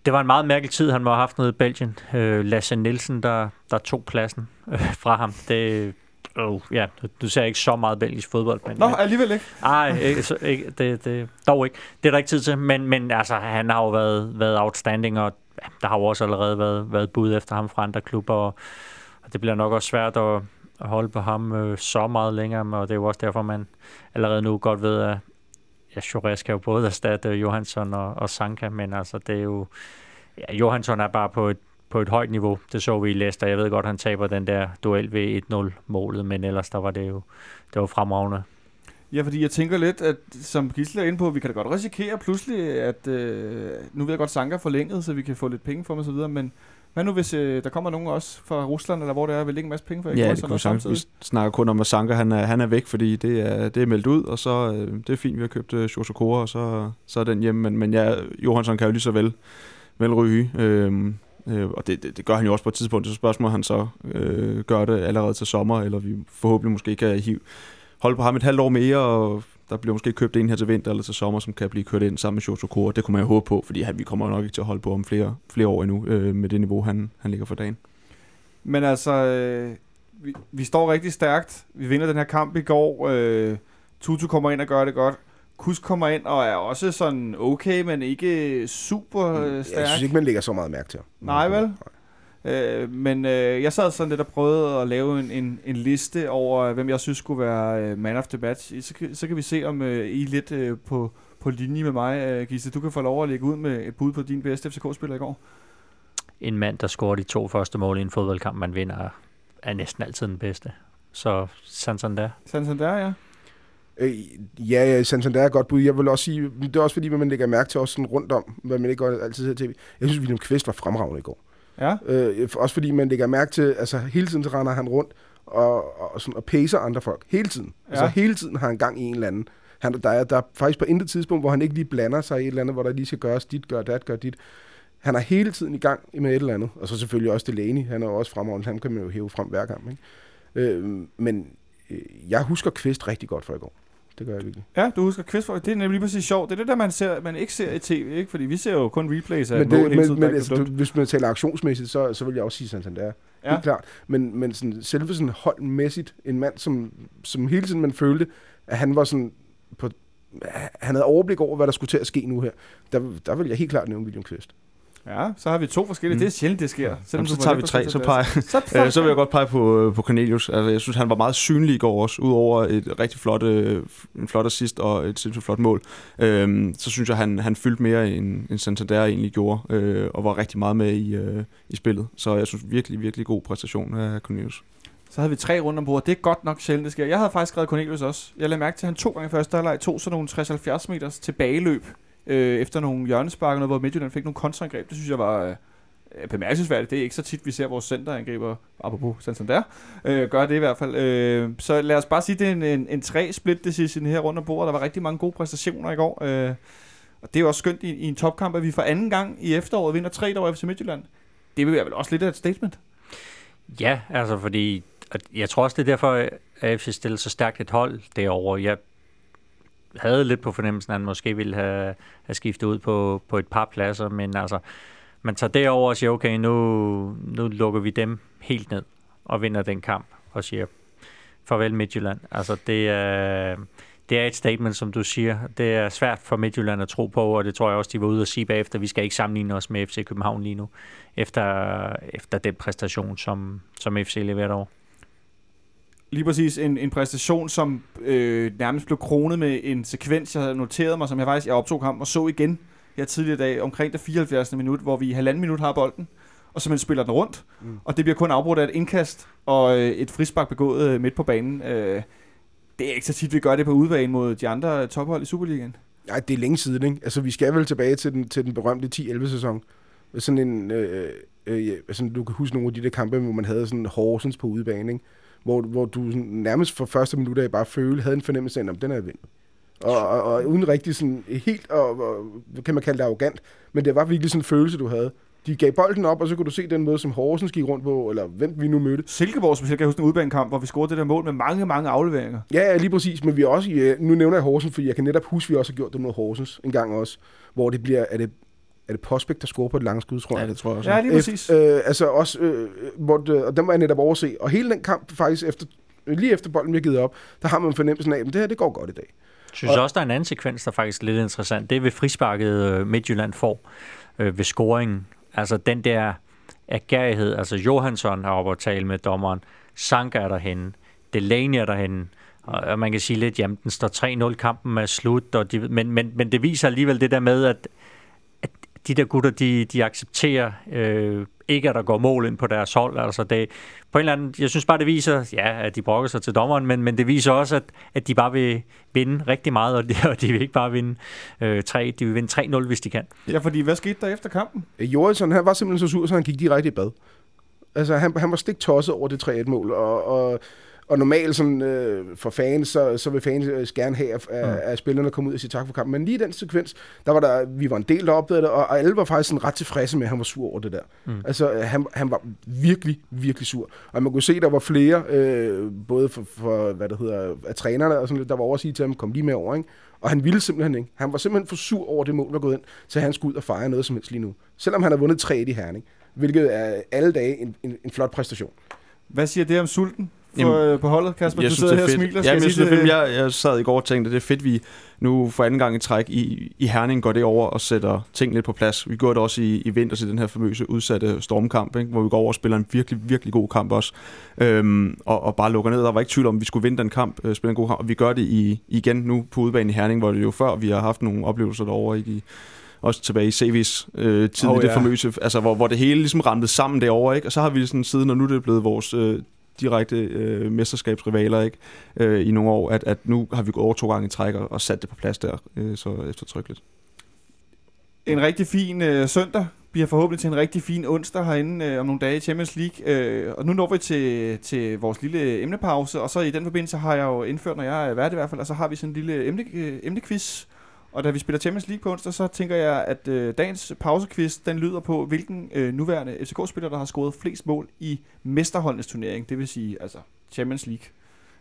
det var en meget mærkelig tid, han var haft nede i Belgien. Øh, Lasse Nielsen, der, der tog pladsen øh, fra ham. Det, oh, ja, du, ser ikke så meget belgisk fodbold, men... Nå, alligevel ikke. Ej, ikke, så, ikke, det, det, dog ikke. Det er der ikke tid til, men, men altså, han har jo været, været outstanding, og ja, der har jo også allerede været, været bud efter ham fra andre klubber, og, og det bliver nok også svært at, at holde på ham øh, så meget længere, og det er jo også derfor, man allerede nu godt ved, at ja, Chores skal jo både erstatte Johansson og, og Sanka, men altså, det er jo... Ja, Johansson er bare på et, på et højt niveau. Det så vi i Leicester. Jeg ved godt, han taber den der duel ved 1-0-målet, men ellers der var det jo det var fremragende. Ja, fordi jeg tænker lidt, at som Gisle er inde på, vi kan da godt risikere pludselig, at øh, nu ved jeg godt, Sanka er forlænget, så vi kan få lidt penge for dem og så videre, men hvad nu hvis øh, der kommer nogen også fra Rusland, eller hvor det er, vil lægge en masse penge for Ja, det kunne sagtens. Vi snakker kun om, at Sanka han er, han er væk, fordi det er, det er meldt ud, og så øh, det er fint, vi har købt øh, Shosokora, og så, så er den hjemme. Men, men ja, Johansson kan jo lige så vel, vel ryge. Øh, Øh, og det, det, det gør han jo også på et tidspunkt. Så spørgsmålet, han så øh, gør det allerede til sommer, eller vi forhåbentlig måske kan hive, holde på ham et halvt år mere, og der bliver måske købt en her til vinter eller til sommer, som kan blive kørt ind sammen med Shotokoro. Det kunne man jo håbe på, fordi han, vi kommer nok ikke til at holde på om flere, flere år endnu, øh, med det niveau, han, han ligger for dagen. Men altså, øh, vi, vi står rigtig stærkt. Vi vinder den her kamp i går. Øh, Tutu kommer ind og gør det godt. Kus kommer ind og er også sådan okay, men ikke super Mm, stærk. Jeg synes ikke, man lægger så meget mærke til. Nej, vel? Øh, men øh, jeg sad sådan lidt og prøvede at lave en, en, en liste over, hvem jeg synes skulle være øh, man of the match. Så, kan- så kan vi se, om øh, I er lidt øh, på, på linje med mig, øh, Gisle. Du kan få lov at lægge ud med et bud på din bedste FCK-spiller i går. En mand, der scorer de to første mål i en fodboldkamp, man vinder, er næsten altid den bedste. Så Santander. Santander, ja. Øh, ja, Santander er et godt bud. Jeg vil også sige, det er også fordi, hvad man lægger mærke til også sådan rundt om, hvad man ikke altid ser tv. Jeg synes, William Kvist var fremragende i går. Ja, Øh, også fordi man lægger mærke til, altså hele tiden så render han rundt og, og, sådan, og pacer andre folk. Hele tiden. Ja. Altså Ja. hele tiden har han gang i en eller anden. Han, der, er, der er faktisk på intet tidspunkt, hvor han ikke lige blander sig i et eller andet, hvor der lige skal gøres dit, gør dat, gør dit. Han er hele tiden i gang med et eller andet. Og så selvfølgelig også Delaney. Han er jo også fremragende. Han kan man jo hæve frem hver gang. Ikke? Øh, men øh, jeg husker Kvist rigtig godt fra i går. Det gør jeg virkelig. ja du husker quiz Det er nemlig lige præcis sjovt. Det er det, der man, ser, man ikke ser i tv, ikke? Fordi vi ser jo kun replays af Men, mål det, hele men, tiden. men ikke altså, du, hvis man taler aktionsmæssigt, så, så vil jeg også sige Santander. Ja. Helt klart. Men, men sådan, selve sådan holdmæssigt, en mand, som, som hele tiden man følte, at han var sådan på, han havde overblik over, hvad der skulle til at ske nu her. Der, der vil jeg helt klart nævne William Kvist. Ja, så har vi to forskellige. Mm. Det er sjældent, det sker. Jamen, du så tager vi tre, så peger, Så, [laughs] Øh, så vil jeg godt pege på, på Cornelius. Altså, jeg synes, han var meget synlig i går også, udover et rigtig flot, øh, en flot assist og et sindssygt flot mål. Øhm, så synes jeg, han, han fyldte mere, end, end Santander egentlig gjorde, øh, og var rigtig meget med i, øh, i spillet. Så jeg synes virkelig, virkelig god præstation af Cornelius. Så havde vi tre rundt om bordet. Det er godt nok sjældent, det sker. Jeg havde faktisk skrevet Cornelius også. Jeg lagde mærke til, at han to gange i første halvleg tog sådan nogle 60-70 meters tilbageløb øh, efter nogle hjørnespark, noget, hvor Midtjylland fik nogle kontraangreb. Det synes jeg var øh, bemærkelsesværdigt. Det er ikke så tit, vi ser vores centerangriber, apropos Santander, øh, gør det i hvert fald. Øh, så lad os bare sige, det er en, en, en tre-split decision her rundt om bordet. Der var rigtig mange gode præstationer i går. Øh, og det er jo også skønt i, i en topkamp, at vi for anden gang i efteråret vinder tre over FC Midtjylland. Det vil være vel også lidt af et statement. Ja, altså fordi, at jeg tror også, det er derfor, at FC stiller så stærkt et hold derovre. Jeg havde lidt på fornemmelsen, at han måske ville have, have skiftet ud på, på et par pladser, men altså, man tager derover og siger, okay, nu, nu lukker vi dem helt ned og vinder den kamp og siger, farvel Midtjylland. Altså, det er, det er et statement, som du siger. Det er svært for Midtjylland at tro på, og det tror jeg også, de var ude at sige bagefter. Vi skal ikke sammenligne os med FC København lige nu, efter, efter den præstation, som, som FC leverer over. Lige præcis en, en præstation, som øh, nærmest blev kronet med en sekvens, jeg havde noteret mig, som jeg faktisk jeg optog ham og så igen her tidligere dag, omkring det 74. minut, hvor vi i halvanden minut har bolden, og så man spiller den rundt, Mm. og det bliver kun afbrudt af et indkast og øh, et frispark begået øh, midt på banen. Øh, det er ikke så tit, vi gør det på udbanen mod de andre tophold i Superligaen. Nej, det er længe siden, ikke? Altså, vi skal vel tilbage til den, til den berømte 10-11-sæson. Sådan en, øh, øh, ja, altså, du kan huske nogle af de der kampe, hvor man havde sådan Horsens på udebane, ikke? Hvor, hvor du sådan, nærmest for første minut af bare føle, havde en fornemmelse af, at den er vind. Og, og, og, uden rigtig sådan helt, og, og, kan man kalde det arrogant, men det var virkelig sådan en følelse, du havde. De gav bolden op, og så kunne du se den måde, som Horsens gik rundt på, eller hvem vi nu mødte. Silkeborg specielt kan jeg huske en udbanekamp, hvor vi scorede det der mål med mange, mange afleveringer. Ja, ja, lige præcis, men vi også, ja, nu nævner jeg Horsens, fordi jeg kan netop huske, at vi også har gjort det mod Horsens en gang også, hvor det bliver, er det, er det Prospect, der scorer på et langskud, tror jeg. Ja, det tror jeg også. Ja, lige præcis. Øh, altså også, øh, hvor det, og den var jeg netop overse. Og hele den kamp, faktisk efter, lige efter bolden bliver givet op, der har man fornemmelsen af, at det her, det går godt i dag. Jeg synes også, der er en anden sekvens, der er faktisk lidt interessant. Det er ved frisparket øh, Midtjylland får øh, ved scoringen. Altså den der agerighed. Altså Johansson har oppe at tale med dommeren. Sanka er derhenne. Delaney er derhenne. Og, og man kan sige lidt, jamen den står 3-0, kampen er slut. Og de, men, men, men det viser alligevel det der med, at de der gutter, de, de accepterer øh, ikke at der går mål ind på deres hold. Altså det, på en eller anden, jeg synes bare, det viser, ja, at de brokker sig til dommeren, men, men det viser også, at, at de bare vil vinde rigtig meget, og de, og de vil ikke bare vinde øh, 3, de vil vinde 3-0, hvis de kan. Ja, fordi hvad skete der efter kampen? Jørgensen, han var simpelthen så sur, så han gik direkte i bad. Altså, han, han var stik tosset over det 3-1-mål, og, og og normalt sådan, øh, for fans, så, så vil fans øh, gerne have, at, mm. at spillerne kommer ud og siger tak for kampen. Men lige i den sekvens, der var der, vi var en del, der opdagede det, og, og alle var faktisk sådan ret tilfredse med, at han var sur over det der. Mm. Altså, øh, han, han var virkelig, virkelig sur. Og man kunne se, der var flere, øh, både for, for, hvad det hedder, af trænerne og sådan lidt, der var over at sige til ham, kom lige med over, ikke? Og han ville simpelthen ikke. Han var simpelthen for sur over det mål, der var gået ind, så han skulle ud og fejre noget som helst lige nu. Selvom han har vundet 3 i Herning, hvilket er alle dage en, en, en flot præstation. Hvad siger det om sulten? På, Jamen, på holdet, Kasper? Jeg du synes, sidder her og smiler. Ja, jeg, synes, det er fedt. Jeg, jeg sad i går og tænkte, at det er fedt, vi nu for anden gang i træk i, i Herning går det over og sætter ting lidt på plads. Vi gjorde det også i, i vinter til den her famøse udsatte stormkamp, ikke? hvor vi går over og spiller en virkelig, virkelig god kamp også. Øhm, og, og bare lukker ned. Der var ikke tvivl om, at vi skulle vinde den kamp, øh, spille en god kamp. Og vi gør det i, igen nu på udbanen i Herning, hvor det jo før, vi har haft nogle oplevelser derovre i de også tilbage i CV's øh, tid oh, i det ja. famøse, altså hvor, hvor det hele ligesom ramte sammen derovre, ikke? Og så har vi sådan siden, og nu er det blevet vores øh, direkte øh, mesterskabsrivaler ikke øh, i nogle år, at, at nu har vi gået over to gange i træk og, og sat det på plads der, øh, så eftertrykkeligt. En rigtig fin øh, søndag bliver forhåbentlig til en rigtig fin onsdag herinde øh, om nogle dage i Champions League. Øh, og nu når vi til, til vores lille emnepause, og så i den forbindelse har jeg jo indført, når jeg er vært i hvert fald, og så har vi sådan en lille emne, øh, emnequiz, og da vi spiller Champions League på onsdag, så tænker jeg, at øh, dagens pausequiz, den lyder på, hvilken øh, nuværende FCK-spiller, der har scoret flest mål i mesterholdenes turnering, det vil sige altså Champions League.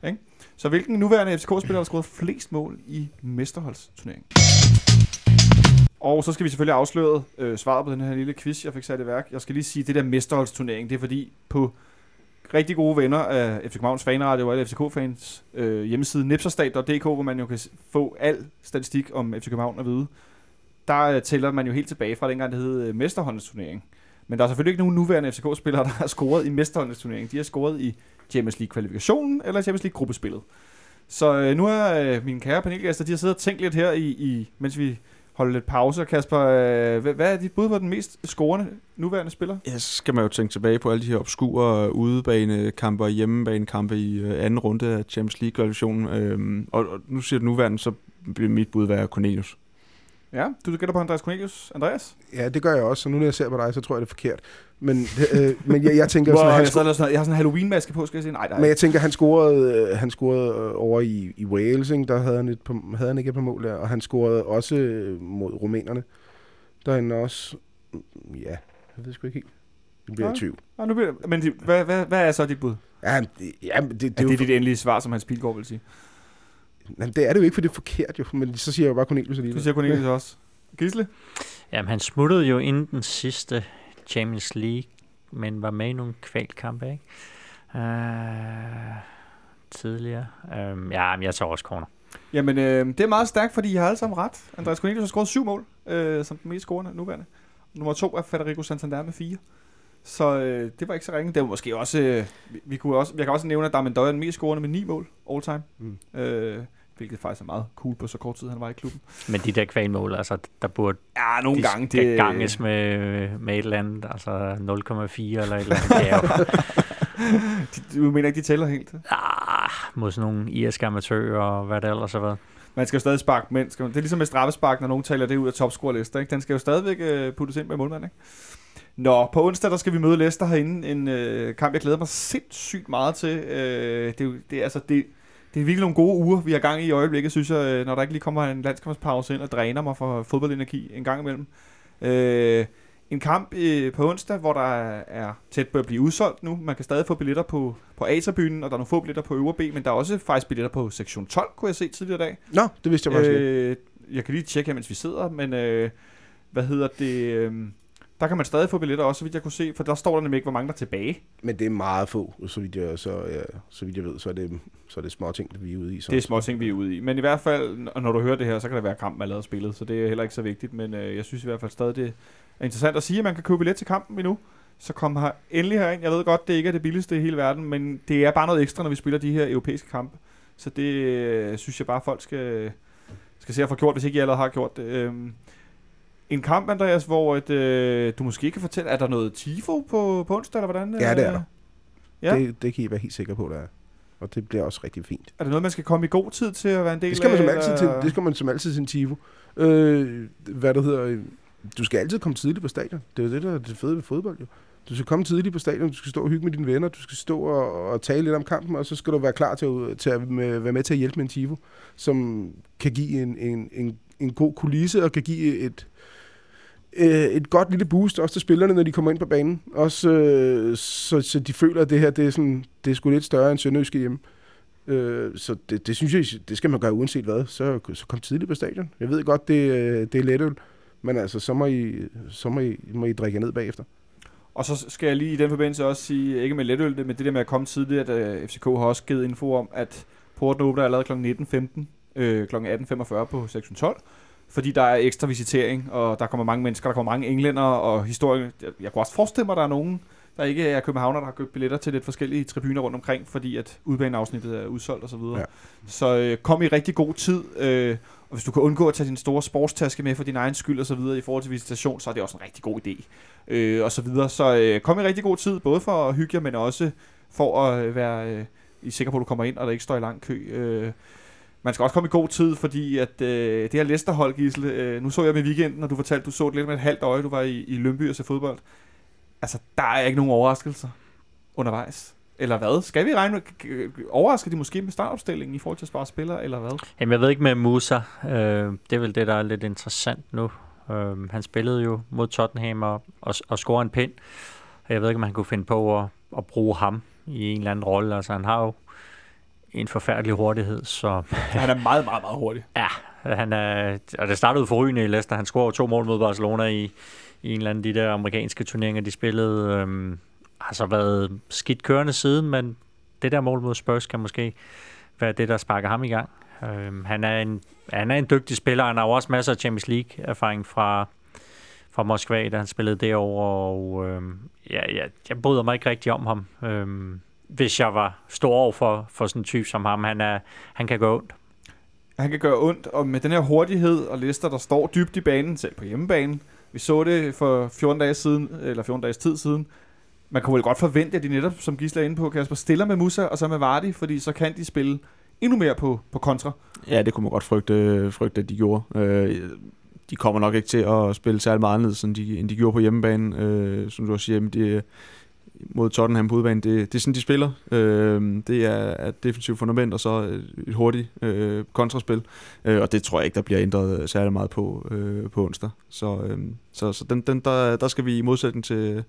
Ikke? Så hvilken nuværende FCK-spiller, der har scoret flest mål i mesterholdsturneringen? Og så skal vi selvfølgelig afsløre øh, svaret på den her lille quiz, jeg fik sat i værk. Jeg skal lige sige, at det der mesterholdsturnering, det er fordi på rigtig gode venner af FC Københavns fanradio og alle FCK-fans øh, hjemmeside nipserstat.dk, hvor man jo kan få al statistik om FC København at vide. Der øh, tæller man jo helt tilbage fra dengang, det hed øh, Mesterhåndsturnering. Men der er selvfølgelig ikke nogen nuværende FCK-spillere, [laughs] der har scoret i Mesterhåndsturneringen. De har scoret i Champions League-kvalifikationen eller Champions League-gruppespillet. Så øh, nu er øh, mine kære panelgæster, de har siddet og tænkt lidt her, i, i mens vi holde lidt pause. Kasper, øh, hvad er dit bud på den mest scorende nuværende spiller? Ja, så skal man jo tænke tilbage på alle de her obskure øh, udebanekampe og hjemmebanekampe i øh, anden runde af Champions League-koalitionen. Øhm, og, og nu siger du nuværende, så bliver mit bud være Cornelius. Ja, du gætter på Andreas Cornelius. Andreas? Ja, det gør jeg også, så nu når jeg ser på dig, så tror jeg, det er forkert. Men, øh, men jeg, jeg tænker... [laughs] sådan, han sådan, sådan, jeg har sådan en Halloween-maske på, skal jeg sige. Nej, nej. Men jeg tænker, han scorede, øh, han scorede øh, over i, i Wales, ikke? der havde han, et, havde han ikke et par mål der, og han scorede også øh, mod rumænerne. Derinde også... Ja, jeg ved sgu ikke helt. Det bliver ja. i tvivl. Ja, nu bliver, men hvad, hvad, hvad er så dit bud? Ja, det, ja, det, det, er det dit endelige svar, som Hans Pilgaard vil sige? Jamen, det er det jo ikke, for det er forkert jo. Men så siger jeg jo bare Cornelius alligevel. Du siger Cornelius også. Gisle? Jamen, han smuttede jo inden den sidste Champions League, men var med i nogle kvalkampe, ikke? Uh, tidligere. Uh, ja, men jeg tager også corner. Jamen, øh, det er meget stærkt, fordi I har alle sammen ret. Andreas Cornelius har scoret syv mål, øh, som den mest scorende nuværende. Nummer to er Federico Santander med fire. Så øh, det var ikke så ringe. Det var måske også, øh, vi, vi kunne også, jeg kan også nævne, at Darmen Døj er den mest scorende med ni mål all time. Mm. Øh, hvilket faktisk er meget cool på så kort tid, han var i klubben. Men de der kvalmål, altså, der burde ja, nogle de gange det ganges med, med et eller andet, altså 0,4 eller et eller andet. [laughs] du mener ikke, de tæller helt? Ah, mod sådan nogle irske amatører og hvad det ellers har været. Man skal jo stadig sparke mænd. Det er ligesom med straffespark, når nogen taler det ud af topscore-lister. Ikke? Den skal jo stadigvæk uh, puttes ind med målmand. Ikke? Nå, på onsdag der skal vi møde Leicester herinde. En uh, kamp, jeg glæder mig sindssygt meget til. Uh, det, er, det, altså, det, det er virkelig nogle gode uger, vi har gang i i øjeblikket, synes jeg, øh, når der ikke lige kommer en landskampspause ind og dræner mig for fodboldenergi en gang imellem. Øh, en kamp øh, på onsdag, hvor der er tæt på at blive udsolgt nu. Man kan stadig få billetter på, på A-tribunen, og der er nogle få billetter på øvre B, men der er også faktisk billetter på sektion 12, kunne jeg se tidligere i dag. Nå, det vidste jeg faktisk øh, ikke. Jeg kan lige tjekke her, mens vi sidder, men øh, hvad hedder det... Øh, der kan man stadig få billetter også, så vidt jeg kunne se, for der står der nemlig ikke, hvor mange der er tilbage. Men det er meget få, så vidt jeg, så, ja, så vidt jeg ved, så er, det, så er det små ting, vi er ude i. Så. Det er små ting, vi er ude i. Men i hvert fald, når du hører det her, så kan det være kampen, allerede spillet, så det er heller ikke så vigtigt. Men øh, jeg synes i hvert fald stadig, det er interessant at sige, at man kan købe billet til kampen endnu. Så kom her endelig herind. Jeg ved godt, det ikke er det billigste i hele verden, men det er bare noget ekstra, når vi spiller de her europæiske kampe. Så det øh, synes jeg bare, folk skal, skal se at få gjort, hvis ikke I allerede har gjort det. Øh, En kamp, Andreas, hvor et, øh, du måske kan fortælle, er der noget tifo på, på onsdag, eller hvordan? Ja, det er øh? der. Ja. Det, det kan I være helt sikre på, der er. Og det bliver også rigtig fint. Er det noget, man skal komme i god tid til at være en del Det skal man som af? altid til, det skal man som altid til en Tivo. Øh, hvad der hedder, du skal altid komme tidligt på stadion. Det er jo det, der er det fede ved fodbold, jo. Du skal komme tidligt på stadion, du skal stå og hygge med dine venner, du skal stå og, og tale lidt om kampen, og så skal du være klar til at, til at med, være med til at hjælpe med en Tivo, som kan give en, en, en, en god kulisse og kan give et, øh, et godt lille boost også til spillerne, når de kommer ind på banen. Også øh, så, så de føler, at det her det er, sådan, det er sgu lidt større end Sønderjyske hjemme. Øh, så det, det synes jeg, det skal man gøre uanset hvad. Så, så kom tidligt på stadion. Jeg ved godt, det, øh, det er letøl, men altså, så må I, så må I, må I drikke ned bagefter. Og så skal jeg lige i den forbindelse også sige, ikke med letøl, men det der med at komme tidligt, at øh, FCK har også givet info om, at porten åbner allerede kl. 19.15, øh, kl. 18.45 på 612 fordi der er ekstra visitering, og der kommer mange mennesker, der kommer mange englænder, og historie. Jeg, jeg kunne også forestille mig, at der er nogen, der ikke er københavner, der har købt billetter til lidt forskellige tribuner rundt omkring, fordi at udbaneafsnittet er udsolgt osv. Ja. Ja. Så øh, kom i rigtig god tid, øh, og hvis du kan undgå at tage din store sportstaske med for din egen skyld og så videre i forhold til visitation, så er det også en rigtig god idé. Øh, og så videre. Så øh, kom i rigtig god tid, både for at hygge jer, men også for at øh, være øh, I er sikker på, at du kommer ind, og der ikke står i lang kø. Øh, man skal også komme i god tid, fordi at øh, det her Leicester-hold, Gisle, øh, nu så jeg med weekenden, og du fortalte, du så det lidt med et halvt øje, du var i, i Lønby og så fodbold. Altså, der er ikke nogen overraskelser undervejs. Eller hvad? Skal vi regne med, overrasker de måske med startopstillingen i forhold til at spare spillere, eller hvad? Jamen, jeg ved ikke med Musa. Øh, det er vel det, der er lidt interessant nu. Øh, han spillede jo mod Tottenham og, og, og scorede en pind. Jeg ved ikke, om han kunne finde på at, at bruge ham i en eller anden rolle. Altså, han har jo en forfærdelig hurtighed, så [laughs] Han er meget, meget, meget hurtig. ja, han er, og det startede forrygende i Leicester. Han scorede to mål mod Barcelona i, i en eller anden af de der amerikanske turneringer, de spillede. Øhm, har så været skidt kørende siden, men det der mål mod Spurs kan måske være det, der sparker ham i gang. Øhm, han, er en, han er en dygtig spiller. Han har jo også masser af Champions League-erfaring fra, fra Moskva, da han spillede derovre. Og øhm, ja, ja, jeg bryder mig ikke rigtig om ham. Øhm, hvis jeg var stor over for, for sådan en type som ham. Han, er, han kan gå ondt. Han kan gøre ondt, og med den her hurtighed og lister, der står dybt i banen, selv på hjemmebanen. Vi så det for 14 dage siden, eller 14 dages tid siden. Man kunne vel godt forvente, at de netop, som Gisle er inde på, Kasper, stiller med Musa og så med Vardy, fordi så kan de spille endnu mere på, på kontra. Ja, det kunne man godt frygte, frygte at de gjorde. Øh, de kommer nok ikke til at spille særlig meget anderledes, end de, end de gjorde på hjemmebane. Øh, som du også siger, jamen, det, mod Tottenham på udbanen. det, det er sådan, de spiller. Øh, det er et defensivt fundament, og så et hurtigt øh, kontraspil. Øh, og det tror jeg ikke, der bliver ændret øh, særlig meget på øh, på onsdag. Så, øh, så, så den, den, der, der skal vi i modsætning til,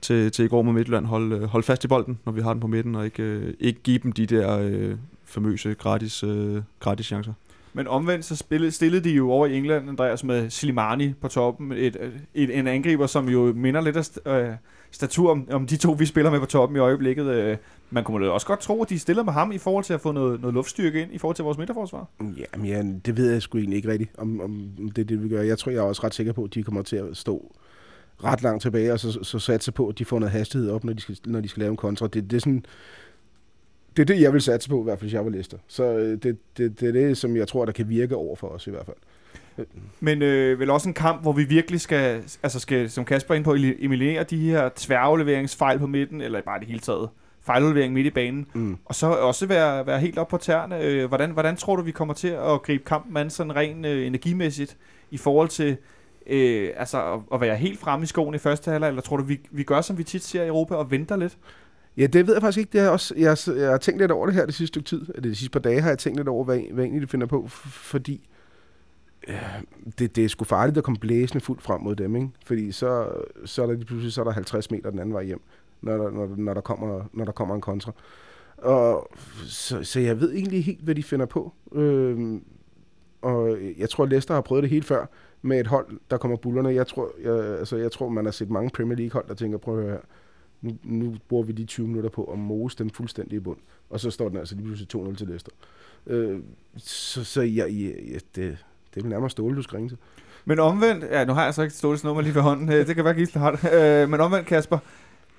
til, til i går mod Midtjylland holde, øh, holde fast i bolden, når vi har den på midten, og ikke, øh, ikke give dem de der øh, famøse gratis, øh, gratis chancer. Men omvendt så spillede, stillede de jo over i England, Andreas, med Slimani på toppen. Et, et, en angriber, som jo minder lidt af st- øh, statur om, om de to, vi spiller med på toppen i øjeblikket. Øh, man kunne da også godt tro, at de stiller med ham i forhold til at få noget, noget luftstyrke ind i forhold til vores midterforsvar. Jamen, ja, det ved jeg sgu egentlig ikke rigtigt, om, om det er det, vi gør. Jeg tror, jeg er også ret sikker på, at de kommer til at stå ret langt tilbage, og så, så satse på, at de får noget hastighed op, når de skal, når de skal lave en kontra. Det, det er sådan... Det er det, jeg vil satse på, i hvert fald, hvis jeg var lister. Så øh, det, det, det er det, som jeg tror, der kan virke over for os i hvert fald. Men øh, vel også en kamp, hvor vi virkelig skal, altså skal som Kasper er inde på, eliminere de her tværafleveringsfejl på midten, eller bare det hele taget fejludlevering midt i banen, Mm. og så også være, være helt op på tæerne. Øh, hvordan, hvordan tror du, vi kommer til at gribe kampen an sådan rent øh, energimæssigt i forhold til øh, altså at, at være helt fremme i skoen i første halvleg, eller tror du, vi, vi gør, som vi tit ser i Europa, og venter lidt? Ja, det ved jeg faktisk ikke. Det er også, jeg, har- jeg har tænkt lidt over det her det sidste stykke tid. Eller de sidste par dage har jeg tænkt lidt over, hvad, hvad egentlig de finder på. Fordi det, det er sgu farligt at komme blæsende fuldt frem mod dem. Ikke? Fordi så, så er der lige pludselig så er der 50 meter den anden vej hjem, når der, når, når der, kommer, når der kommer en kontra. Og, så, så jeg ved egentlig helt, hvad de finder på. Øh, og jeg tror, Leicester har prøvet det helt før med et hold, der kommer bullerne. Jeg tror, jeg, altså, jeg tror man har set mange Premier League-hold, der tænker, prøv at høre her. Nu, nu bruger vi de 20 minutter på at mose dem fuldstændig i bund. Og så står den altså lige pludselig 2-0 til Leicester. Øh, så så jeg, jeg, jeg, det, det er nærmere Ståle, du skal ringe til. Men omvendt, ja, nu har jeg så ikke Ståles nummer lige ved hånden, øh, det kan være Gisle har det. Øh, men omvendt, Kasper,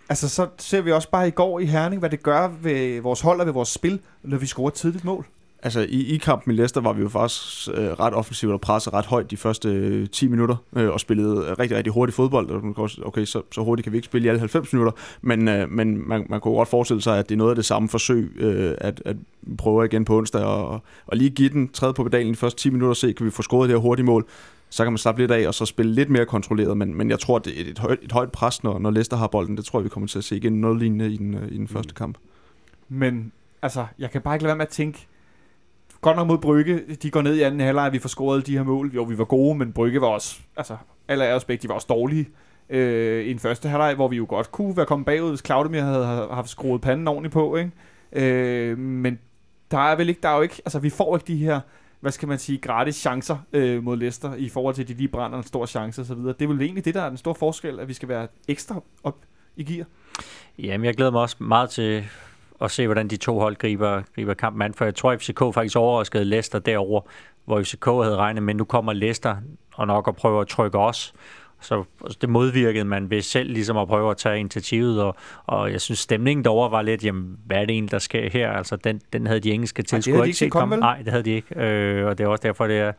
altså så ser vi også bare i går i Herning, hvad det gør ved vores hold og ved vores spil, når vi scorer et tidligt mål. Altså i, i kampen i Leicester var vi jo faktisk øh, ret offensivt og presset ret højt de første øh, 10 minutter, øh, og spillede rigtig, rigtig hurtigt fodbold. Og Okay, så, så hurtigt kan vi ikke spille i alle 90 minutter, men, øh, men man, man kunne godt forestille sig, at det er noget af det samme forsøg, øh, at, at prøve igen på onsdag, og, og lige give den tredje på pedalen de første 10 minutter, og se, kan vi få scoret det her hurtige mål. Så kan man slappe lidt af, og så spille lidt mere kontrolleret, men, men jeg tror, det er et højt, et højt pres, når, når Leicester har bolden. Det tror jeg, vi kommer til at se igen noget lignende i den, øh, i den første kamp. Men altså, jeg kan bare ikke lade være med at tænke, godt nok mod Brygge, de går ned i anden halvleg, vi får scoret de her mål. Jo, vi var gode, men Brygge var også, altså, alle af os de var også dårlige øh, i den første halvleg, hvor vi jo godt kunne være kommet bagud, hvis Claudemir havde, havde haft skruet panden ordentligt på, ikke? Øh, men der er vel ikke, der er jo ikke, altså vi får ikke de her, hvad skal man sige, gratis chancer øh, mod Leicester, i forhold til, at de lige brænder en stor chance osv. Det er vel egentlig det, der er den store forskel, at vi skal være ekstra op i gear. Jamen, jeg glæder mig også meget til at se, hvordan de to hold griber, griber kampen an, for jeg tror, at FCK faktisk overraskede Leicester derover, hvor FCK havde regnet med, nu kommer Leicester og nok at prøve at trykke os. Så det modvirkede man ved selv ligesom at prøve at tage initiativet, og, og jeg synes stemningen derovre var lidt, jamen hvad er det egentlig, der sker her? Altså den, den havde de engelske tilskuere ikke set komme? Nej, det havde de ikke, øh, og det er også derfor, det er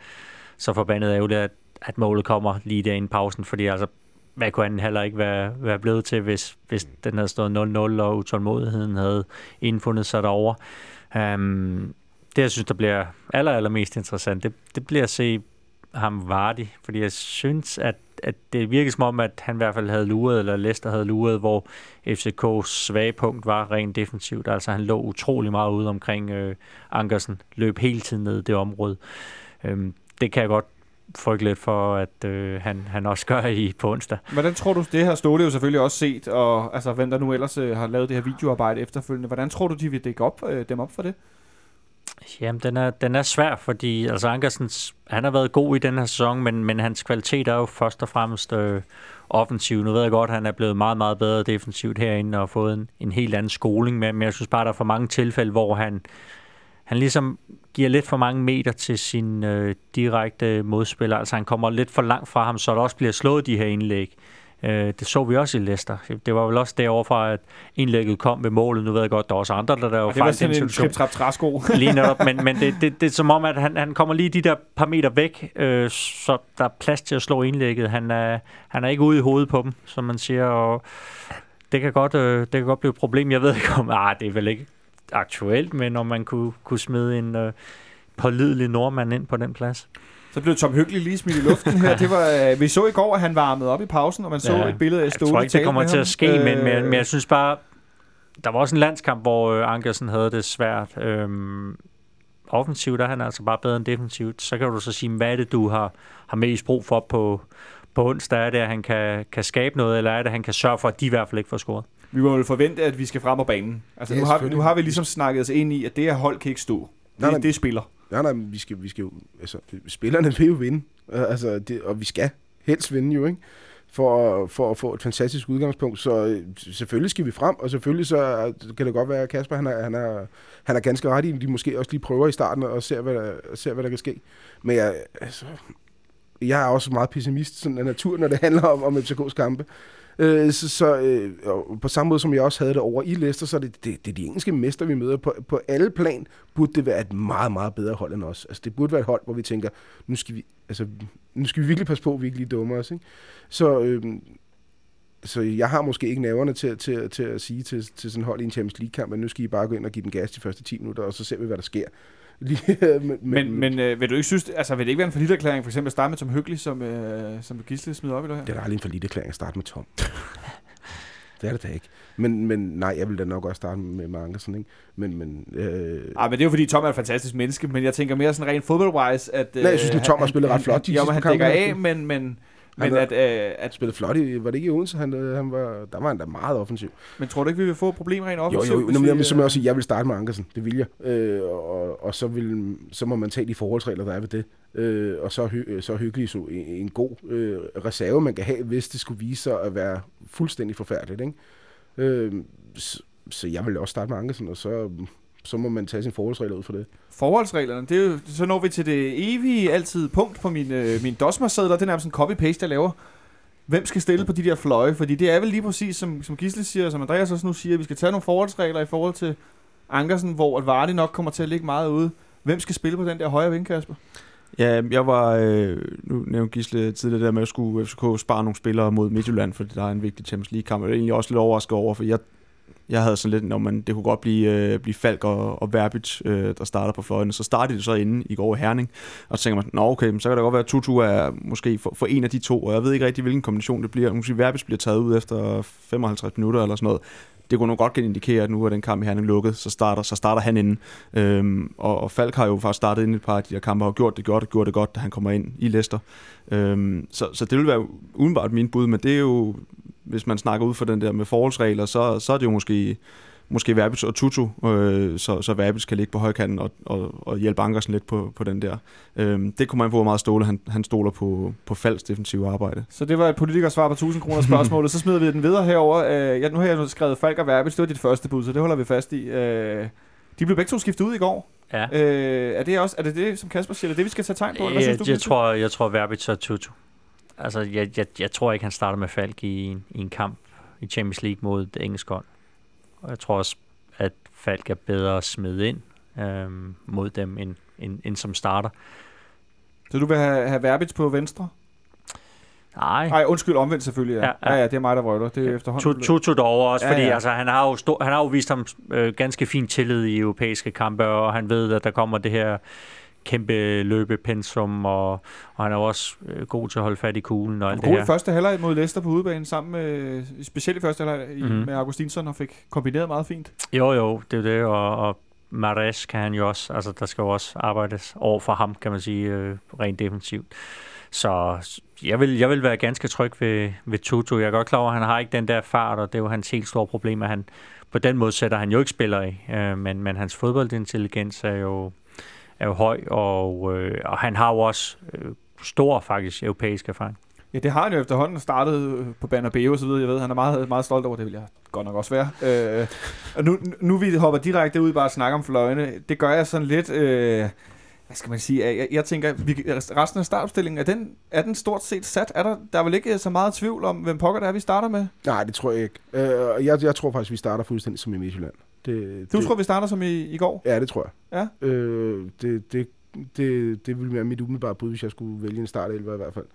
så forbandet ærgerligt, at, at målet kommer lige der inden pausen, fordi altså hvad kunne anden heller ikke være, være blevet til, hvis, hvis den havde stået 0-0, og utålmodigheden havde indfundet sig derovre. Um, det, jeg synes, der bliver aller, allermest interessant, det, det bliver at se ham Vardy, fordi jeg synes, at, at det virker som om, at han i hvert fald havde luret, eller Leicester havde luret, hvor FCK's svage punkt var rent defensivt. Altså han lå utrolig meget ude omkring øh, Ankersen, løb hele tiden ned i det område. Um, det kan jeg godt frygte lidt for, at øh, han, han også gør i på onsdag. Hvordan tror du, det har Ståle jo selvfølgelig også set, og altså, hvem der nu ellers øh, har lavet det her videoarbejde efterfølgende, hvordan tror du, de vil dække op, øh, dem op for det? Jamen, den er, den er svær, fordi altså Ankersens, han har været god i den her sæson, men, men hans kvalitet er jo først og fremmest øh, offensiv. Nu ved jeg godt, at han er blevet meget, meget bedre defensivt herinde og fået en, en helt anden skoling med, men jeg synes bare, der er for mange tilfælde, hvor han, han ligesom giver lidt for mange meter til sin øh, direkte modspiller. Altså han kommer lidt for langt fra ham, så der også bliver slået de her indlæg. Øh, det så vi også i Leicester. Det var vel også deroverfra, at indlægget kom ved målet. Nu ved jeg godt, der er også andre, der der Og det var sådan en trip træsko. [laughs] Lige netop, men, men det, det, det er som om, at han, han kommer lige de der par meter væk, øh, så der er plads til at slå indlægget. Han er, han er ikke ude i hovedet på dem, som man siger, og det kan godt, øh, det kan godt blive et problem. Jeg ved ikke om, ah, det er vel ikke aktuelt, men om man kunne, kunne smide en øh, pålidelig nordmand ind på den plads. Så blev Tom Hyggelig lige smidt i luften her. [laughs] Det var, øh, vi så i går, at han varmede op i pausen, og man så Ja, et billede af Jeg Ståle tror ikke, det kommer med til ham. at ske, øh, men, men, Øh, men jeg synes bare, der var også en landskamp, hvor øh, Ankersen havde det svært. Øhm, offensivt er han altså bare bedre end defensivt. Så kan du så sige, hvad er det, du har, har mest brug for på, på onsdag? Er det, at han kan, kan skabe noget, eller er det, at han kan sørge for, at de i hvert fald ikke får scoret? Vi må vel forvente, at vi skal frem på banen. Altså, Ja, nu, har, nu har vi ligesom snakket os ind i, at det her hold kan ikke stå. Nej, Det, nej. det spiller. Nej, nej, men vi skal, vi skal jo, altså, spillerne vil jo vinde, altså, det, og vi skal helst vinde jo, ikke? For, for at få et fantastisk udgangspunkt, så øh, selvfølgelig skal vi frem, og selvfølgelig så kan det godt være, at Kasper han er, han er, han er ganske ret i, at de måske også lige prøver i starten og ser, hvad der, ser, hvad der kan ske. Men jeg, altså, jeg er også meget pessimist sådan af natur, når det handler om, om FCK's kampe. Øh, så, så øh, på samme måde som jeg også havde det over i Leicester, så er det, det, det er de engelske mester, vi møder. På, på alle plan burde det være et meget, meget bedre hold end os. Altså det burde være et hold, hvor vi tænker, nu skal vi, altså, nu skal vi virkelig passe på, at vi ikke lige dummer os. Ikke? Så, øh, så jeg har måske ikke naverne til, til, til at sige til, til sådan et hold i en Champions League-kamp, at nu skal I bare gå ind og give den gas de første 10 minutter, og så ser vi, hvad der sker. Lige, [laughs] men, Men, men øh, vil du ikke synes, altså vil det ikke være en forlitterklæring, for eksempel at starte med Tom Hyggelig, som, øh, som Gisle smider op i det her? Det er da aldrig en for lille erklæring at starte med Tom. [laughs] det er det da ikke. Men, men nej, jeg vil da nok også starte med, med Ankersen, ikke? Men, men, øh, Ah, men det er jo fordi, Tom er et fantastisk menneske, men jeg tænker mere sådan rent fodboldwise, at... Nej, jeg synes, at Tom har spillet ret flot de Jo, men han dækker af, men, men, men er- at, øh, at, spillet flot i, var det ikke i Odense? Han, øh, han var, der var han da meget offensiv. men tror du ikke, vi vil få et problem rent Jo, offensivt? jo, jo hvis men, vi, men, som øh, jeg også siger, jeg vil starte med Ankersen. Det vil jeg. Øh, og, og så, vil, så må man tage de forholdsregler, der er ved det. Øh, og så, hy, så er hyggelig så en, en god øh, reserve, man kan have, hvis det skulle vise sig at være fuldstændig forfærdeligt. Ikke? Øh, så, så jeg vil også starte med Ankersen, og så, så må man tage sin forholdsregler ud for det. Forholdsreglerne, det er jo, så når vi til det evige altid punkt på min, øh, min dosmersedler, det er nærmest en copy-paste, jeg laver. Hvem skal stille på de der fløje? Fordi det er vel lige præcis, som, som Gisle siger, og som Andreas også nu siger, at vi skal tage nogle forholdsregler i forhold til Ankersen, hvor at Vardy nok kommer til at ligge meget ude. Hvem skal spille på den der højre ving, Kasper? Ja, jeg var, øh, nu nævnte Gisle tidligere der med, at jeg skulle FCK spare nogle spillere mod Midtjylland, fordi der er en vigtig Champions League-kamp. Jeg er egentlig også lidt overrasket over, for jeg, jeg havde sådan lidt, når man, det kunne godt blive, øh, blive Falk og, og Verbit, øh, der starter på fløjene. Så startede det så inde i går i Herning, og så tænker man, nå okay, så kan det godt være, at Tutu er måske for, for en af de to, og jeg ved ikke rigtig, hvilken kombination det bliver. Måske Verbit bliver taget ud efter 55 minutter eller sådan noget det kunne nok godt indikere, at nu er den kamp i Herning lukket, så starter, så starter han inden. Øhm, og, og Falk har jo faktisk startet ind i et par af de her kampe, og gjort det godt, og gjort det godt, da han kommer ind i Leicester. Øhm, så, så det vil være udenbart min bud, men det er jo, hvis man snakker ud for den der med forholdsregler, så, så er det jo måske måske Verbitz og Tutu, øh, så, så Verbitz kan ligge på højkanten og, og, og hjælpe Ankersen lidt på, på den der. Øh, det kunne man få, hvor meget Ståle han, han stoler på, på Falds defensive arbejde. Så det var et politikers svar på 1000 kroner spørgsmålet. så smider vi den videre herover. Øh, ja, nu har jeg nu skrevet Falk og Verbitz, det var dit første bud, så det holder vi fast i. Øh, de blev begge to skiftet ud i går. Ja. Øh, er det også er det, det, som Kasper siger, det, det vi skal tage tegn på? Eller hvad jeg, synes du, jeg, tror, jeg tror, Verbitz og Tutu. Altså, jeg, jeg, jeg tror ikke, han starter med Falk i en, i en kamp i Champions League mod det engelske hold. Og jeg tror også, at Falk er bedre at smide ind øhm, mod dem, end, end, end som starter. Så du vil have, have Verbitz på venstre? Nej. Nej, undskyld, omvendt selvfølgelig. Ja, ja, ja. ja, ja det er mig, der vrøvler. Det er ja. efterhånden. Tutu derovre også, ja, fordi ja. Altså, han, har jo stå, han har jo vist ham øh, ganske fin tillid i europæiske kampe, og han ved, at der kommer det her kæmpe løbepensum, og, og han er også øh, god til at holde fat i kuglen og alt det her. Første halvleg mod Leicester på udebanen, sammen med, specielt i første halvleg mm-hmm. med Augustinsson, og fik kombineret meget fint. Jo, jo, det er det, og, og Mares kan han jo også, altså der skal jo også arbejdes over for ham, kan man sige, øh, rent defensivt. Så jeg vil, jeg vil være ganske tryg ved, ved Tutu. Jeg er godt klar over, at han har ikke den der fart, og det er jo hans helt store problem, at han på den måde sætter han jo ikke spiller i, øh, men, men hans fodboldintelligens er jo, er jo høj, og, øh, og han har jo også øh, stor faktisk europæisk erfaring. Ja, det har han jo efterhånden startet på Bernabeu og så videre. Jeg ved, han er meget, meget stolt over det, vil jeg godt nok også være. Øh, og nu, nu vi hopper direkte ud bare og snakker om fløjene. Det gør jeg sådan lidt... Øh, hvad skal man sige? Jeg, jeg tænker, vi, resten af startopstillingen, er den, er den stort set sat? Er der, der er vel ikke så meget tvivl om, hvem pokker det er, vi starter med? Nej, det tror jeg ikke. Øh, jeg, jeg tror faktisk, vi starter fuldstændig som i Midtjylland. Det, du det, tror, vi starter som i, i går? Ja, det tror jeg. Ja. Øh, det, det, det, det ville være mit umiddelbare bud, hvis jeg skulle vælge en startelver i hvert fald.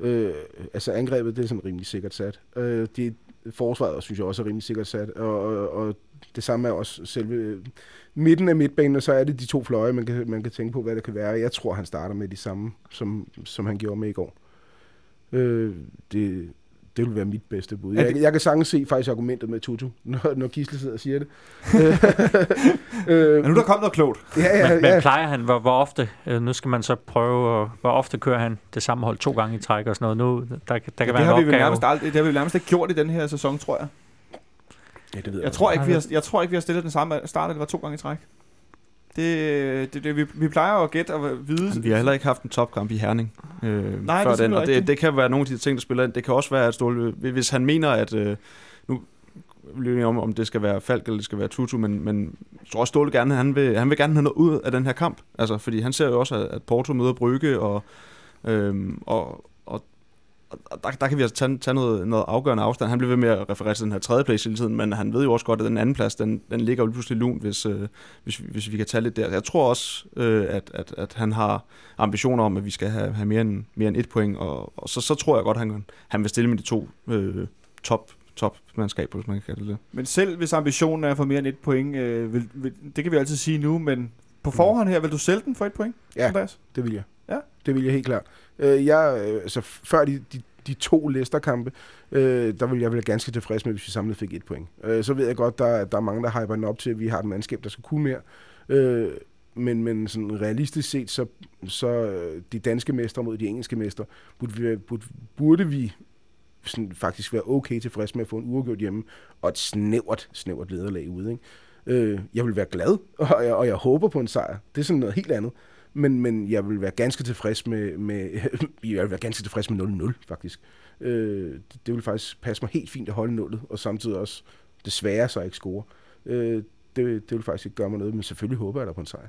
Øh, altså angrebet, det er sådan rimelig sikkert sat. Øh, det, forsvaret synes jeg også er rimelig sikkert sat, og, og, og det samme er også selve midten af midtbanen, og så er det de to fløje, man kan, man kan tænke på, hvad det kan være. Jeg tror, han starter med de samme, som, som han gjorde med i går. Øh, det, det vil være mit bedste bud. Jeg, jeg kan sagtens se faktisk argumentet med Tutu, [laughs] når, når Gisle sidder og siger det. [laughs] øh, Men nu der kom noget klogt. Ja, ja, men, ja. men plejer han, hvor, hvor ofte, øh, nu skal man så prøve, hvor ofte kører han det samme hold to gange i træk og sådan noget. Nu, der, der kan ja, være det har vi nærmest aldrig, det har vi nærmest ikke gjort i den her sæson, tror jeg. Ja, det ved jeg, jeg, tror ikke, vi har, jeg tror ikke, vi har stillet den samme start, det var to gange i træk. Det, det, det vi, vi plejer at gætte og vide. Men vi har heller ikke haft en topkamp i Herning øh, Nej, før det den, og det, det kan være nogle af de ting, der spiller ind. Det kan også være, at Ståle, hvis han mener, at øh, nu bliver om, om det skal være Falk eller det skal være Tutu, men, men jeg tror også Ståle gerne, han vil, han vil gerne have noget ud af den her kamp. Altså, fordi han ser jo også, at Porto møder Brygge, og, øh, og, der, der kan vi altså tage, tage noget, noget afgørende afstand. Han bliver ved med at referere til den her tredje plads hele tiden, men han ved jo også godt, at den anden plads, den, den ligger jo pludselig lun, hvis, øh, hvis, hvis vi kan tage lidt der. Jeg tror også, øh, at, at, at han har ambitioner om, at vi skal have, have mere, end, mere end et point, og, og så, så tror jeg godt, at han, han vil stille med de to øh, top top mandskab, hvis man kan kalde det Men selv hvis ambitionen er få mere end et point, øh, vil, vil, det kan vi altid sige nu, men på forhånd her, vil du sælge den for et point, Ja, Andreas? det vil jeg. Ja? Det vil jeg helt klart. Øh, jeg, øh, altså, før de, de, de to Leicester-kampe, øh, der vil jeg være ganske tilfreds med, hvis vi samlet fik et point. Øh, så ved jeg godt, der, der er mange, der hyper den op til, at vi har et mandskab, der skal kunne mere. Øh, men, men sådan realistisk set, så, så øh, de danske mestre mod de engelske mestre, burde vi, burde, burde vi sådan faktisk være okay tilfreds med at få en uafgjort hjemme, og et snævert, snævert lederlag ude. Ikke? Øh, jeg vil være glad, [laughs] og jeg, og jeg håber på en sejr. Det er sådan noget helt andet. Men, men jeg vil være ganske tilfreds med, med [laughs] jeg vil være ganske tilfreds med 0-0, faktisk. Øh, det, det vil faktisk passe mig helt fint at holde nullet, og samtidig også desværre så ikke score. Øh, det, det vil faktisk ikke gøre mig noget, men selvfølgelig håber jeg da på en sejr.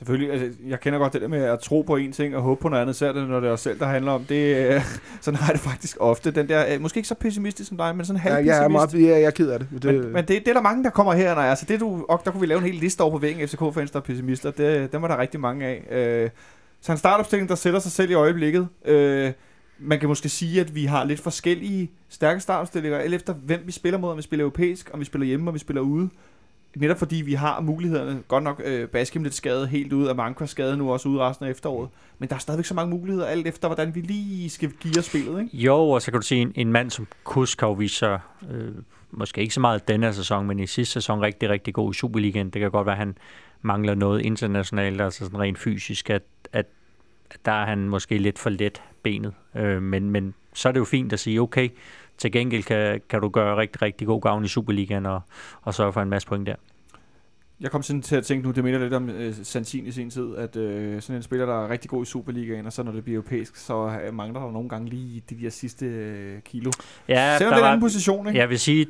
Selvfølgelig, altså, jeg kender godt det der med at tro på en ting og håbe på noget andet, selv når det er os selv, der handler om. Det, øh, [laughs] sådan har jeg det faktisk ofte. Den der, øh, måske ikke så pessimistisk som dig, men sådan Ja, halv jeg er meget ja, jeg er ked af det. Men det, Men, men det, det er der mange, der kommer her, når altså det du, og der kunne vi lave en hel liste over på væggen, FCK-fans, der er pessimister. Det, dem er der rigtig mange af. Øh, så en startopstilling, der sætter sig selv i øjeblikket. Øh, man kan måske sige, at vi har lidt forskellige stærke startopstillinger, alt efter hvem vi spiller mod, om vi spiller europæisk, om vi spiller hjemme, om vi spiller ude. Netop fordi vi har mulighederne. Godt nok øh, Baskim lidt skadet helt ud, af Manko skadet nu også ude resten af efteråret. Men der er stadigvæk så mange muligheder, alt efter hvordan vi lige skal give os spillet. Ikke? Jo, og så kan du sige, en, en mand som Kuskov viser øh, måske ikke så meget denne sæson, men i sidste sæson rigtig, rigtig god i Superligaen. Det kan godt være, at han mangler noget internationalt, altså sådan rent fysisk, at, at, at der er han måske lidt for let benet. Øh, men, men så er det jo fint at sige, okay, til gengæld kan, kan du gøre rigtig, rigtig god gavn i Superligaen og, og sørge for en masse point der. Jeg kom sådan til at tænke nu, det minder lidt om øh, Santin i sin tid, at øh, sådan en spiller, der er rigtig god i Superligaen, og så når det bliver europæisk, så øh, mangler der nogle gange lige de der sidste øh, kilo. Ja, Selvom der det er en anden position, ikke? jeg vil sige,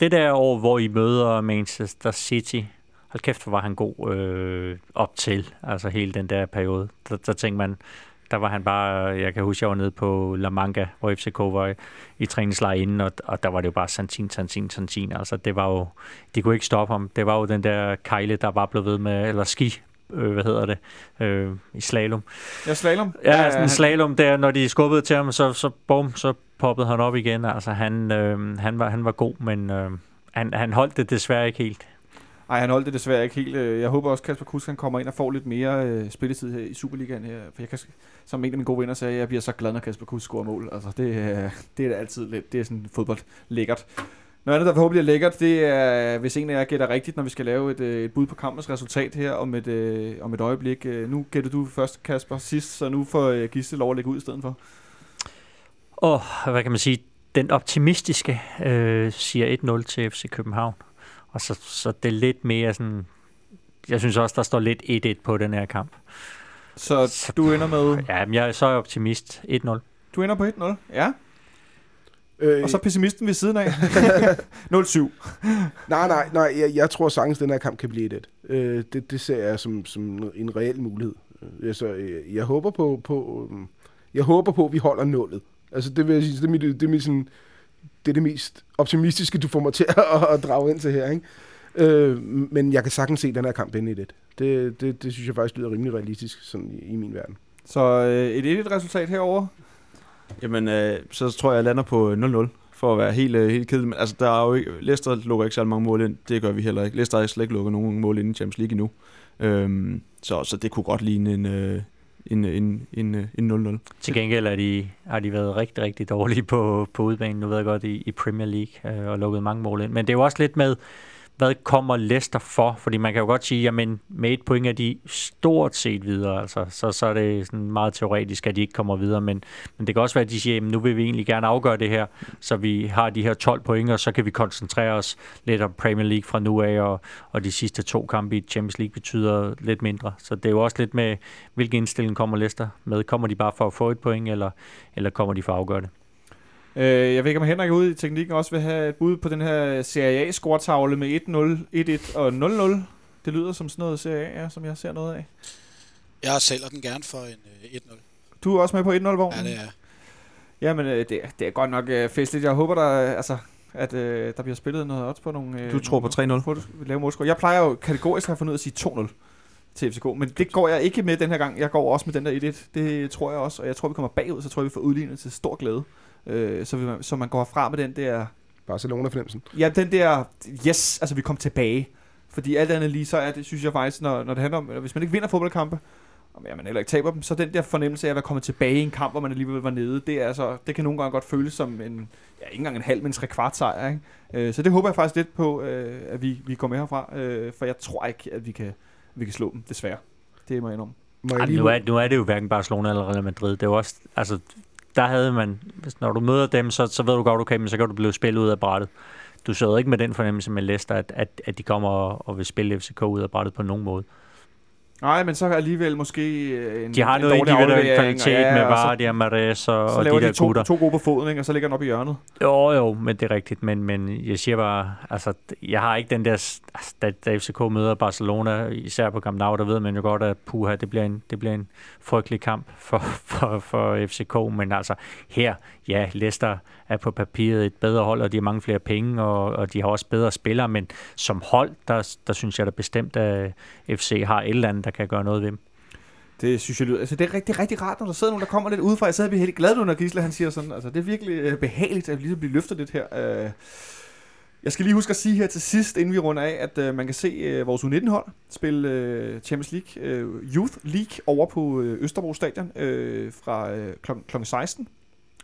det der år, hvor I møder Manchester City, hold kæft, hvor var han god øh, op til, altså hele den der periode. Der, der tænkte man, der var han bare, jeg kan huske, jeg var nede på La Manga, hvor FCK var i, træningslejr inden, og, og der var det jo bare Santin, Santin, Santin. Altså det var jo, de kunne ikke stoppe ham. Det var jo den der kejle, der bare blev ved med, eller ski, øh, hvad hedder det, øh, i slalom. Ja, slalom. Ja, sådan en slalom der, når de skubbede til ham, så, så bum, så poppede han op igen. Altså han, øh, han, var, han var god, men øh, han, han holdt det desværre ikke helt. Ej, han holdt det desværre ikke helt. Øh, jeg håber også, Kasper Kusk han kommer ind og får lidt mere øh, spilletid her i Superligaen her. For jeg kan, som en af mine gode venner sagde, jeg bliver så glad, når Kasper Kusk scorer mål. Altså, det, øh, det er da altid lidt. Det er sådan fodbold lækkert. Noget andet, der forhåbentlig er lækkert, det er, hvis en af jer gætter rigtigt, når vi skal lave et, øh, et bud på kampens resultat her om et, øh, om et øjeblik. Øh, nu gætter du først, Kasper, sidst, så nu får øh, Gisle lov at lægge ud i stedet for. Og hvad kan man sige, den optimistiske øh, siger 1-0 til FC København. Og så, så det er lidt mere sådan, jeg synes også, der står lidt 1-1 på den her kamp. Så du ender med, Ja, men jeg, så er jeg optimist 1-0. du ender på 1-0, ja. øh, Og så pessimisten ved siden af. [laughs] 0-7. Nej, nej, nej. Jeg, jeg tror sagtens, den her kamp kan blive 1 øh, det, det ser jeg som, som en reel mulighed. Øh, Altså, øh, jeg håber på, på øh, jeg håber på, at vi holder nullet. Altså, det vil jeg sige, det er, mit, det er, mit, sådan, det, er det mest optimistiske, du får mig til at, at drage ind til her, ikke? Øh, men jeg kan sagtens se den her kamp ende i 1 det, det, det synes jeg faktisk lyder rimelig realistisk sådan i, i min verden. Så øh, et 1 resultat herover. Jamen, øh, så tror jeg, jeg lander på 0-0, for at være helt, øh, helt kedelig. Men altså, der er jo ikke, Leicester lukker ikke særlig mange mål ind. Det gør vi heller ikke. Leicester har slet ikke lukket nogen mål ind i Champions League endnu. Øhm, så, så det kunne godt ligne en, øh, en, en, en, øh, en 0-0. Til gengæld er de, har de været rigtig, rigtig dårlige på, på udbanen, nu ved jeg godt, i, i Premier League, øh, og lukket mange mål ind. Men det er jo også lidt med, hvad kommer Leicester for? Fordi man kan jo godt sige, jamen med et point er de stort set videre, altså, så, så er det sådan meget teoretisk, at de ikke kommer videre, men, men det kan også være, at de siger, jamen nu vil vi egentlig gerne afgøre det her, så vi har de her 12 point, og så kan vi koncentrere os lidt om Premier League fra nu af, og, og de sidste to kampe i Champions League betyder lidt mindre. Så det er jo også lidt med, hvilken indstilling kommer Leicester med? Kommer de bare for at få et point, eller, eller kommer de for at afgøre det? Øh, jeg ved ikke, om Henrik ude i teknikken også vil have et bud på den her Serie A-scoretavle med 1-0, 1-1 og 0-0. Det lyder som sådan noget Serie A, ja, som jeg ser noget af. Jeg sælger den gerne for en øh, 1-0. Du er også med på 1-0-vognen? Ja, det er. Jamen, øh, det, er- det er godt nok øh, festligt. Jeg håber, der, øh, altså, at øh, der bliver spillet noget odds på nogle... Øh, Du tror på 3-0? nogle Lave målscore. Jeg plejer jo kategorisk at have fundet ud af at sige 2-0 til FCK, men det går jeg ikke med den her gang. Jeg går også med den der 1-1. Det tror jeg også, og jeg tror, vi kommer bagud, så tror jeg, vi får udlignet til stor glæde. Øh, så, vi, så man går fra med den der... Barcelona-fornemmelsen. Ja, den der... Yes, altså vi kom tilbage. Fordi alt andet lige, så er det, synes jeg faktisk, når, når det handler om... Hvis man ikke vinder fodboldkampe, og man heller ikke taber dem, så den der fornemmelse af at være kommet tilbage i en kamp, hvor man alligevel var nede, det, er altså, det kan nogle gange godt føles som en, ja, ikke engang en halv, men en trekvart sejr. Ikke? Øh, så det håber jeg faktisk lidt på, øh, at vi, vi går med herfra, øh, for jeg tror ikke, at vi kan, vi kan slå dem, desværre. Det må jeg indrømme. Må jeg Ej, lige nu, er, nu er det jo hverken Barcelona eller Real Madrid. Det er jo også, altså, der havde man, hvis, når du møder dem, så, så ved du godt, okay, men så kan du blive spillet ud af brættet. Du sidder ikke med den fornemmelse med Leicester, at, at, at de kommer og, og vil spille FCK ud af brættet på nogen måde. Nej, men så alligevel måske øh, en De har en noget individuel kvalitet ja, med Vardy og Mares og, og de de, der to, gutter. to gode på foden, ikke? og så ligger den op i hjørnet. Jo, jo, men det er rigtigt. Men, men jeg siger bare, altså, jeg har ikke den der, altså, da, da FCK møder Barcelona, især på Camp Nou, der ved man jo godt, at puha, det bliver en, det bliver en frygtelig kamp for, [laughs] for, for FCK. Men altså, her, ja, Leicester er på papiret et bedre hold, og de har mange flere penge, og, og de har også bedre spillere. Men som hold, der, der synes jeg da bestemt, at FC har et eller andet, der kan gøre noget ved dem. Det synes jeg lyder. Altså, det er rigtig, rigtig rart, når der sidder nogen, der kommer lidt udefra. Jeg sidder helt glad nu, når Gisle han siger sådan. Altså, det er virkelig øh, behageligt at lige blive løftet lidt her. Øh, jeg skal lige huske at sige her til sidst, inden vi runder af, at øh, man kan se øh, vores U19-hold spille øh, Champions League øh, Youth League over på øh, Østerbro Stadion øh, fra øh, kl. kl. 16.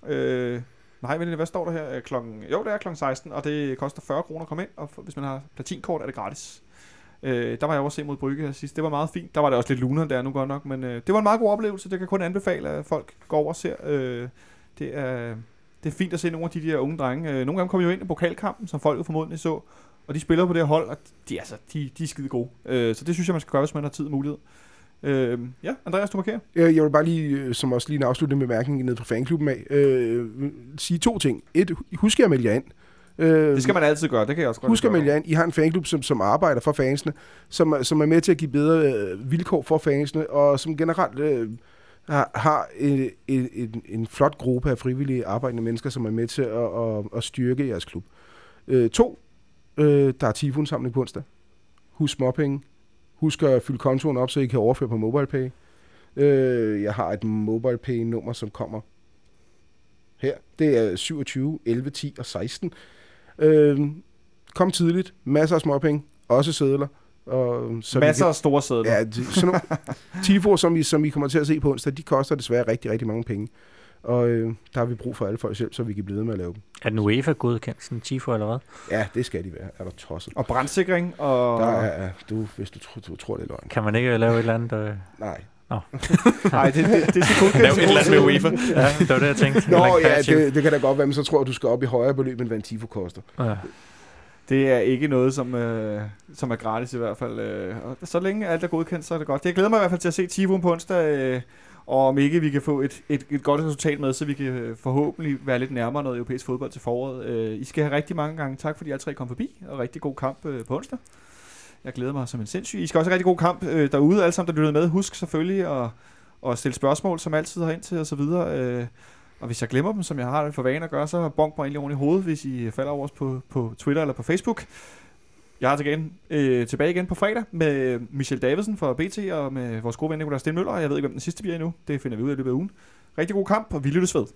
Øh, nej, men hvad står der her? Øh, klokken, jo, det er klokken 16, og det koster 40 kroner at komme ind, og hvis man har platinkort, er det gratis. Øh, der var jeg også se mod Brygge her sidst. Det var meget fint. Der var det også lidt luner der nu godt nok, men øh, det var en meget god oplevelse. Det kan kun anbefale, at folk går over og ser. Øh, det er det er fint at se nogle af de der unge drenge. Øh, nogle gange dem kom jo ind i pokalkampen, som folk jo formodentlig så, og de spiller på det hold, og de, altså, de, de er skide gode. Øh, så det synes jeg, man skal gøre, hvis man har tid og mulighed. Øh, ja, Andreas, du markerer. Jeg, jeg vil bare lige, øh, som også lige en afsluttende bemærkning ned fra fanklubben af, øh, sige to ting. Et, husk at melde jer ind. Øh, Det skal man altid gøre, det kan jeg også godt Husk at melde jer ind. I har en fanklub, som, som arbejder for fansene, som, er- som er med til at give bedre øh, vilkår for fansene, og som generelt øh, har, har en, en, en, en flot gruppe af frivillige arbejdende mennesker, som er med til at, at, at styrke jeres klub. Øh, to, øh, der er tifo-indsamling på onsdag. Husk småpenge. Husk at fylde kontoen op, så I kan overføre på MobilePay. Øh, jeg har et MobilePay-nummer, som kommer her. Det er 27, 11, 10 og 16. Øh, kom tidligt. Masser af småpenge. Også sædler. Og, så Masser af store sædler. Kan, ja, sådan nogle [laughs] tifo, som I, som I kommer til at se på onsdag, de koster desværre rigtig, rigtig mange penge. Og øh, der har vi brug for alle folk selv, så vi kan blive ved med at lave dem. Er den UEFA godkendt, sådan Tifo eller hvad? Ja, det skal de være. Er der tosset. Og brandsikring, og... Der er, du, hvis du, tror- du tror, det er løgn. Kan man ikke lave et eller andet? Øh... Nej. [laughs] Nej, det, det, det er så Lav et eller andet med UEFA. Ja, det var det, jeg tænkte. Nå, ja, det, det kan da godt være, men så tror jeg, du skal op i højere beløb, end hvad en tifo koster. Ja. Det er ikke noget, som, øh, som er gratis i hvert fald. Øh, og så længe alt er godkendt, så er det godt. Det glæder mig i hvert fald til at se Tivon på onsdag, øh, og om ikke vi kan få et, et, et godt resultat med, så vi kan øh, forhåbentlig være lidt nærmere noget europæisk fodbold til foråret. Øh, I skal have rigtig mange gange tak, fordi I alle tre kom forbi, og rigtig god kamp øh, på onsdag. Jeg glæder mig som en sindssyg. I skal også have rigtig god kamp øh, derude, alle sammen, der lyttede med. Husk selvfølgelig at, at stille spørgsmål, som altid har ind til og så videre. Øh, og hvis jeg glemmer dem, som jeg har det for vane at gøre, så bonk mig egentlig oven i hovedet, hvis I falder over os på, på Twitter eller på Facebook. Jeg er igen, øh, tilbage igen på fredag med Michel Davidsen fra BT og med vores gode ven Nicolai Stenmøller. Jeg ved ikke, hvem den sidste bliver endnu. Det finder vi ud af i løbet af ugen. Rigtig god kamp, og vi lyttes ved.